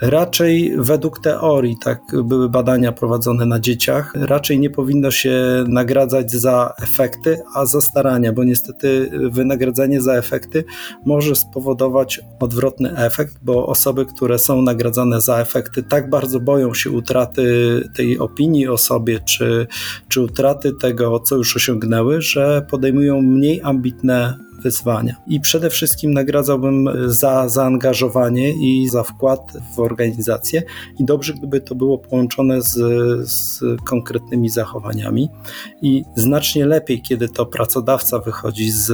Raczej według teorii, tak były badania prowadzone na dzieciach, raczej nie powinno się nagradzać za efekty, a za starania, bo niestety wynagradzanie za efekty może spowodować odwrotny efekt, bo osoby, które są nagradzane za efekty, tak bardzo boją się utraty tej opinii o sobie, czy, czy utraty tego, co już osiągnęły, że podejmują mniej ambitne wyzwania. I przede wszystkim nagradzałbym za zaangażowanie i za wkład w organizację i dobrze, gdyby to było połączone z, z konkretnymi zachowaniami i znacznie lepiej, kiedy to pracodawca wychodzi z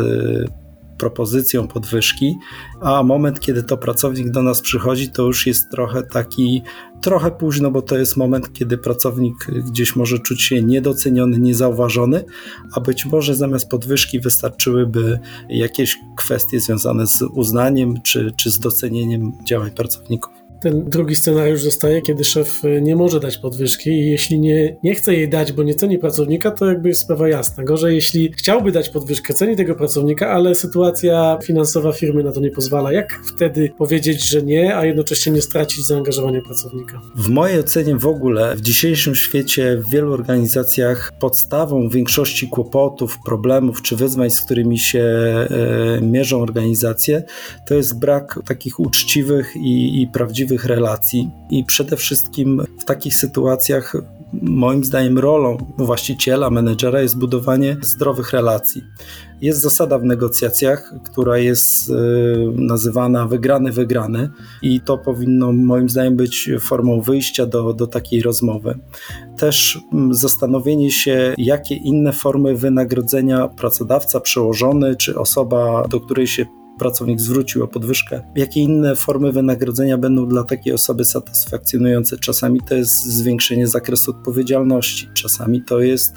propozycją podwyżki, a moment, kiedy to pracownik do nas przychodzi, to już jest trochę taki, trochę późno, bo to jest moment, kiedy pracownik gdzieś może czuć się niedoceniony, niezauważony, a być może zamiast podwyżki wystarczyłyby jakieś kwestie związane z uznaniem czy, czy z docenieniem działań pracowników. Ten drugi scenariusz zostaje, kiedy szef y, nie może dać podwyżki i jeśli nie, nie chce jej dać, bo nie ceni pracownika, to jakby jest sprawa jasna. Gorzej, jeśli chciałby dać podwyżkę, ceni tego pracownika, ale sytuacja finansowa firmy na to nie pozwala. Jak wtedy powiedzieć, że nie, a jednocześnie nie stracić zaangażowania pracownika? W mojej ocenie w ogóle w dzisiejszym świecie w wielu organizacjach podstawą większości kłopotów, problemów czy wyzwań, z którymi się e, mierzą organizacje, to jest brak takich uczciwych i, i prawdziwych relacji. I przede wszystkim w takich sytuacjach moim zdaniem rolą właściciela, menedżera jest budowanie zdrowych relacji. Jest zasada w negocjacjach, która jest y, nazywana wygrany, wygrany, i to powinno moim zdaniem być formą wyjścia do, do takiej rozmowy. Też mm, zastanowienie się, jakie inne formy wynagrodzenia pracodawca, przełożony czy osoba, do której się pracownik zwrócił o podwyżkę, jakie inne formy wynagrodzenia będą dla takiej osoby satysfakcjonujące. Czasami to jest zwiększenie zakresu odpowiedzialności, czasami to jest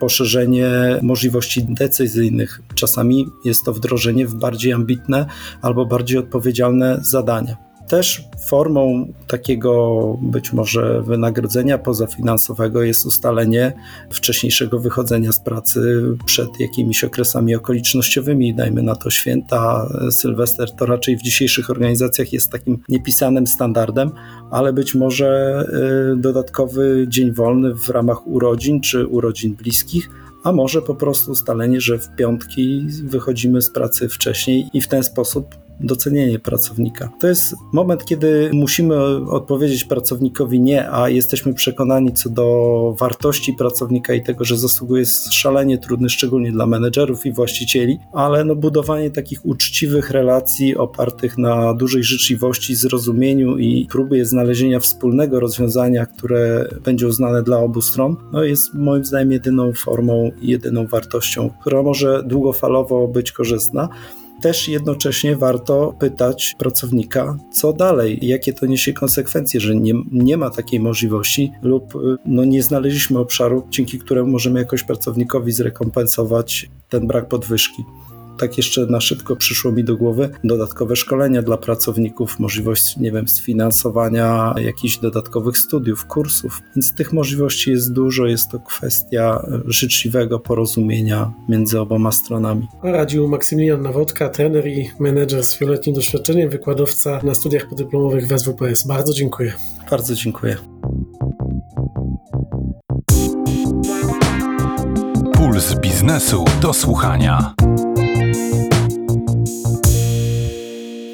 poszerzenie możliwości decyzyjnych, czasami jest to wdrożenie w bardziej ambitne albo bardziej odpowiedzialne zadania. Też formą takiego być może wynagrodzenia pozafinansowego jest ustalenie wcześniejszego wychodzenia z pracy przed jakimiś okresami okolicznościowymi, dajmy na to święta, Sylwester to raczej w dzisiejszych organizacjach jest takim niepisanym standardem, ale być może y, dodatkowy dzień wolny w ramach urodzin czy urodzin bliskich a może po prostu ustalenie, że w piątki wychodzimy z pracy wcześniej i w ten sposób docenienie pracownika. To jest moment, kiedy musimy odpowiedzieć pracownikowi nie, a jesteśmy przekonani co do wartości pracownika i tego, że zasługuje jest szalenie trudny, szczególnie dla menedżerów i właścicieli, ale no budowanie takich uczciwych relacji opartych na dużej życzliwości, zrozumieniu i próbie znalezienia wspólnego rozwiązania, które będzie uznane dla obu stron, no jest moim zdaniem jedyną formą jedyną wartością, która może długofalowo być korzystna też jednocześnie warto pytać pracownika, co dalej, jakie to niesie konsekwencje, że nie, nie ma takiej możliwości lub no, nie znaleźliśmy obszaru, dzięki któremu możemy jakoś pracownikowi zrekompensować ten brak podwyżki tak jeszcze na szybko przyszło mi do głowy dodatkowe szkolenia dla pracowników, możliwość, nie wiem, sfinansowania jakichś dodatkowych studiów, kursów. Więc tych możliwości jest dużo, jest to kwestia życzliwego porozumienia między oboma stronami. Radził Maksymilian Nawodka, trener i menedżer z wieloletnim doświadczeniem, wykładowca na studiach podyplomowych w SWPS. Bardzo dziękuję. Bardzo dziękuję. Puls biznesu do słuchania.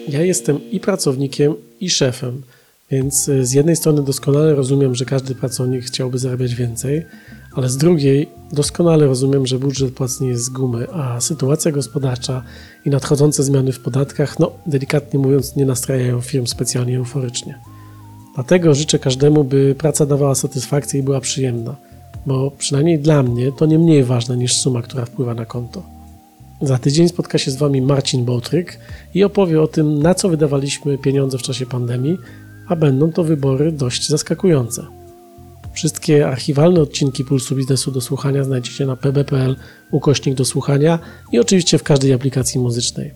Ja jestem i pracownikiem, i szefem, więc y, z jednej strony doskonale rozumiem, że każdy pracownik chciałby zarabiać więcej, ale z drugiej doskonale rozumiem, że budżet płac nie jest z gumy, a sytuacja gospodarcza i nadchodzące zmiany w podatkach, no delikatnie mówiąc, nie nastrajają firm specjalnie euforycznie. Dlatego życzę każdemu, by praca dawała satysfakcję i była przyjemna, bo przynajmniej dla mnie to nie mniej ważne niż suma, która wpływa na konto. Za tydzień spotka się z Wami Marcin Bołtryk i opowie o tym, na co wydawaliśmy pieniądze w czasie pandemii, a będą to wybory dość zaskakujące. Wszystkie archiwalne odcinki Pulsu Biznesu do słuchania znajdziecie na pb.pl ukośnik do słuchania i oczywiście w każdej aplikacji muzycznej.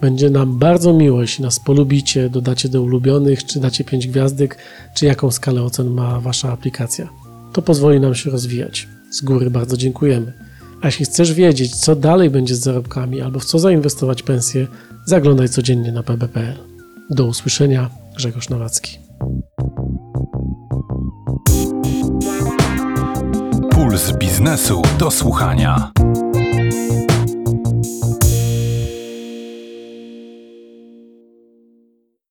Będzie nam bardzo miło, jeśli nas polubicie, dodacie do ulubionych, czy dacie 5 gwiazdek, czy jaką skalę ocen ma Wasza aplikacja. To pozwoli nam się rozwijać. Z góry bardzo dziękujemy. A jeśli chcesz wiedzieć, co dalej będzie z zarobkami albo w co zainwestować pensję, zaglądaj codziennie na pb.pl. Do usłyszenia, Grzegorz Nowacki. Puls biznesu do słuchania.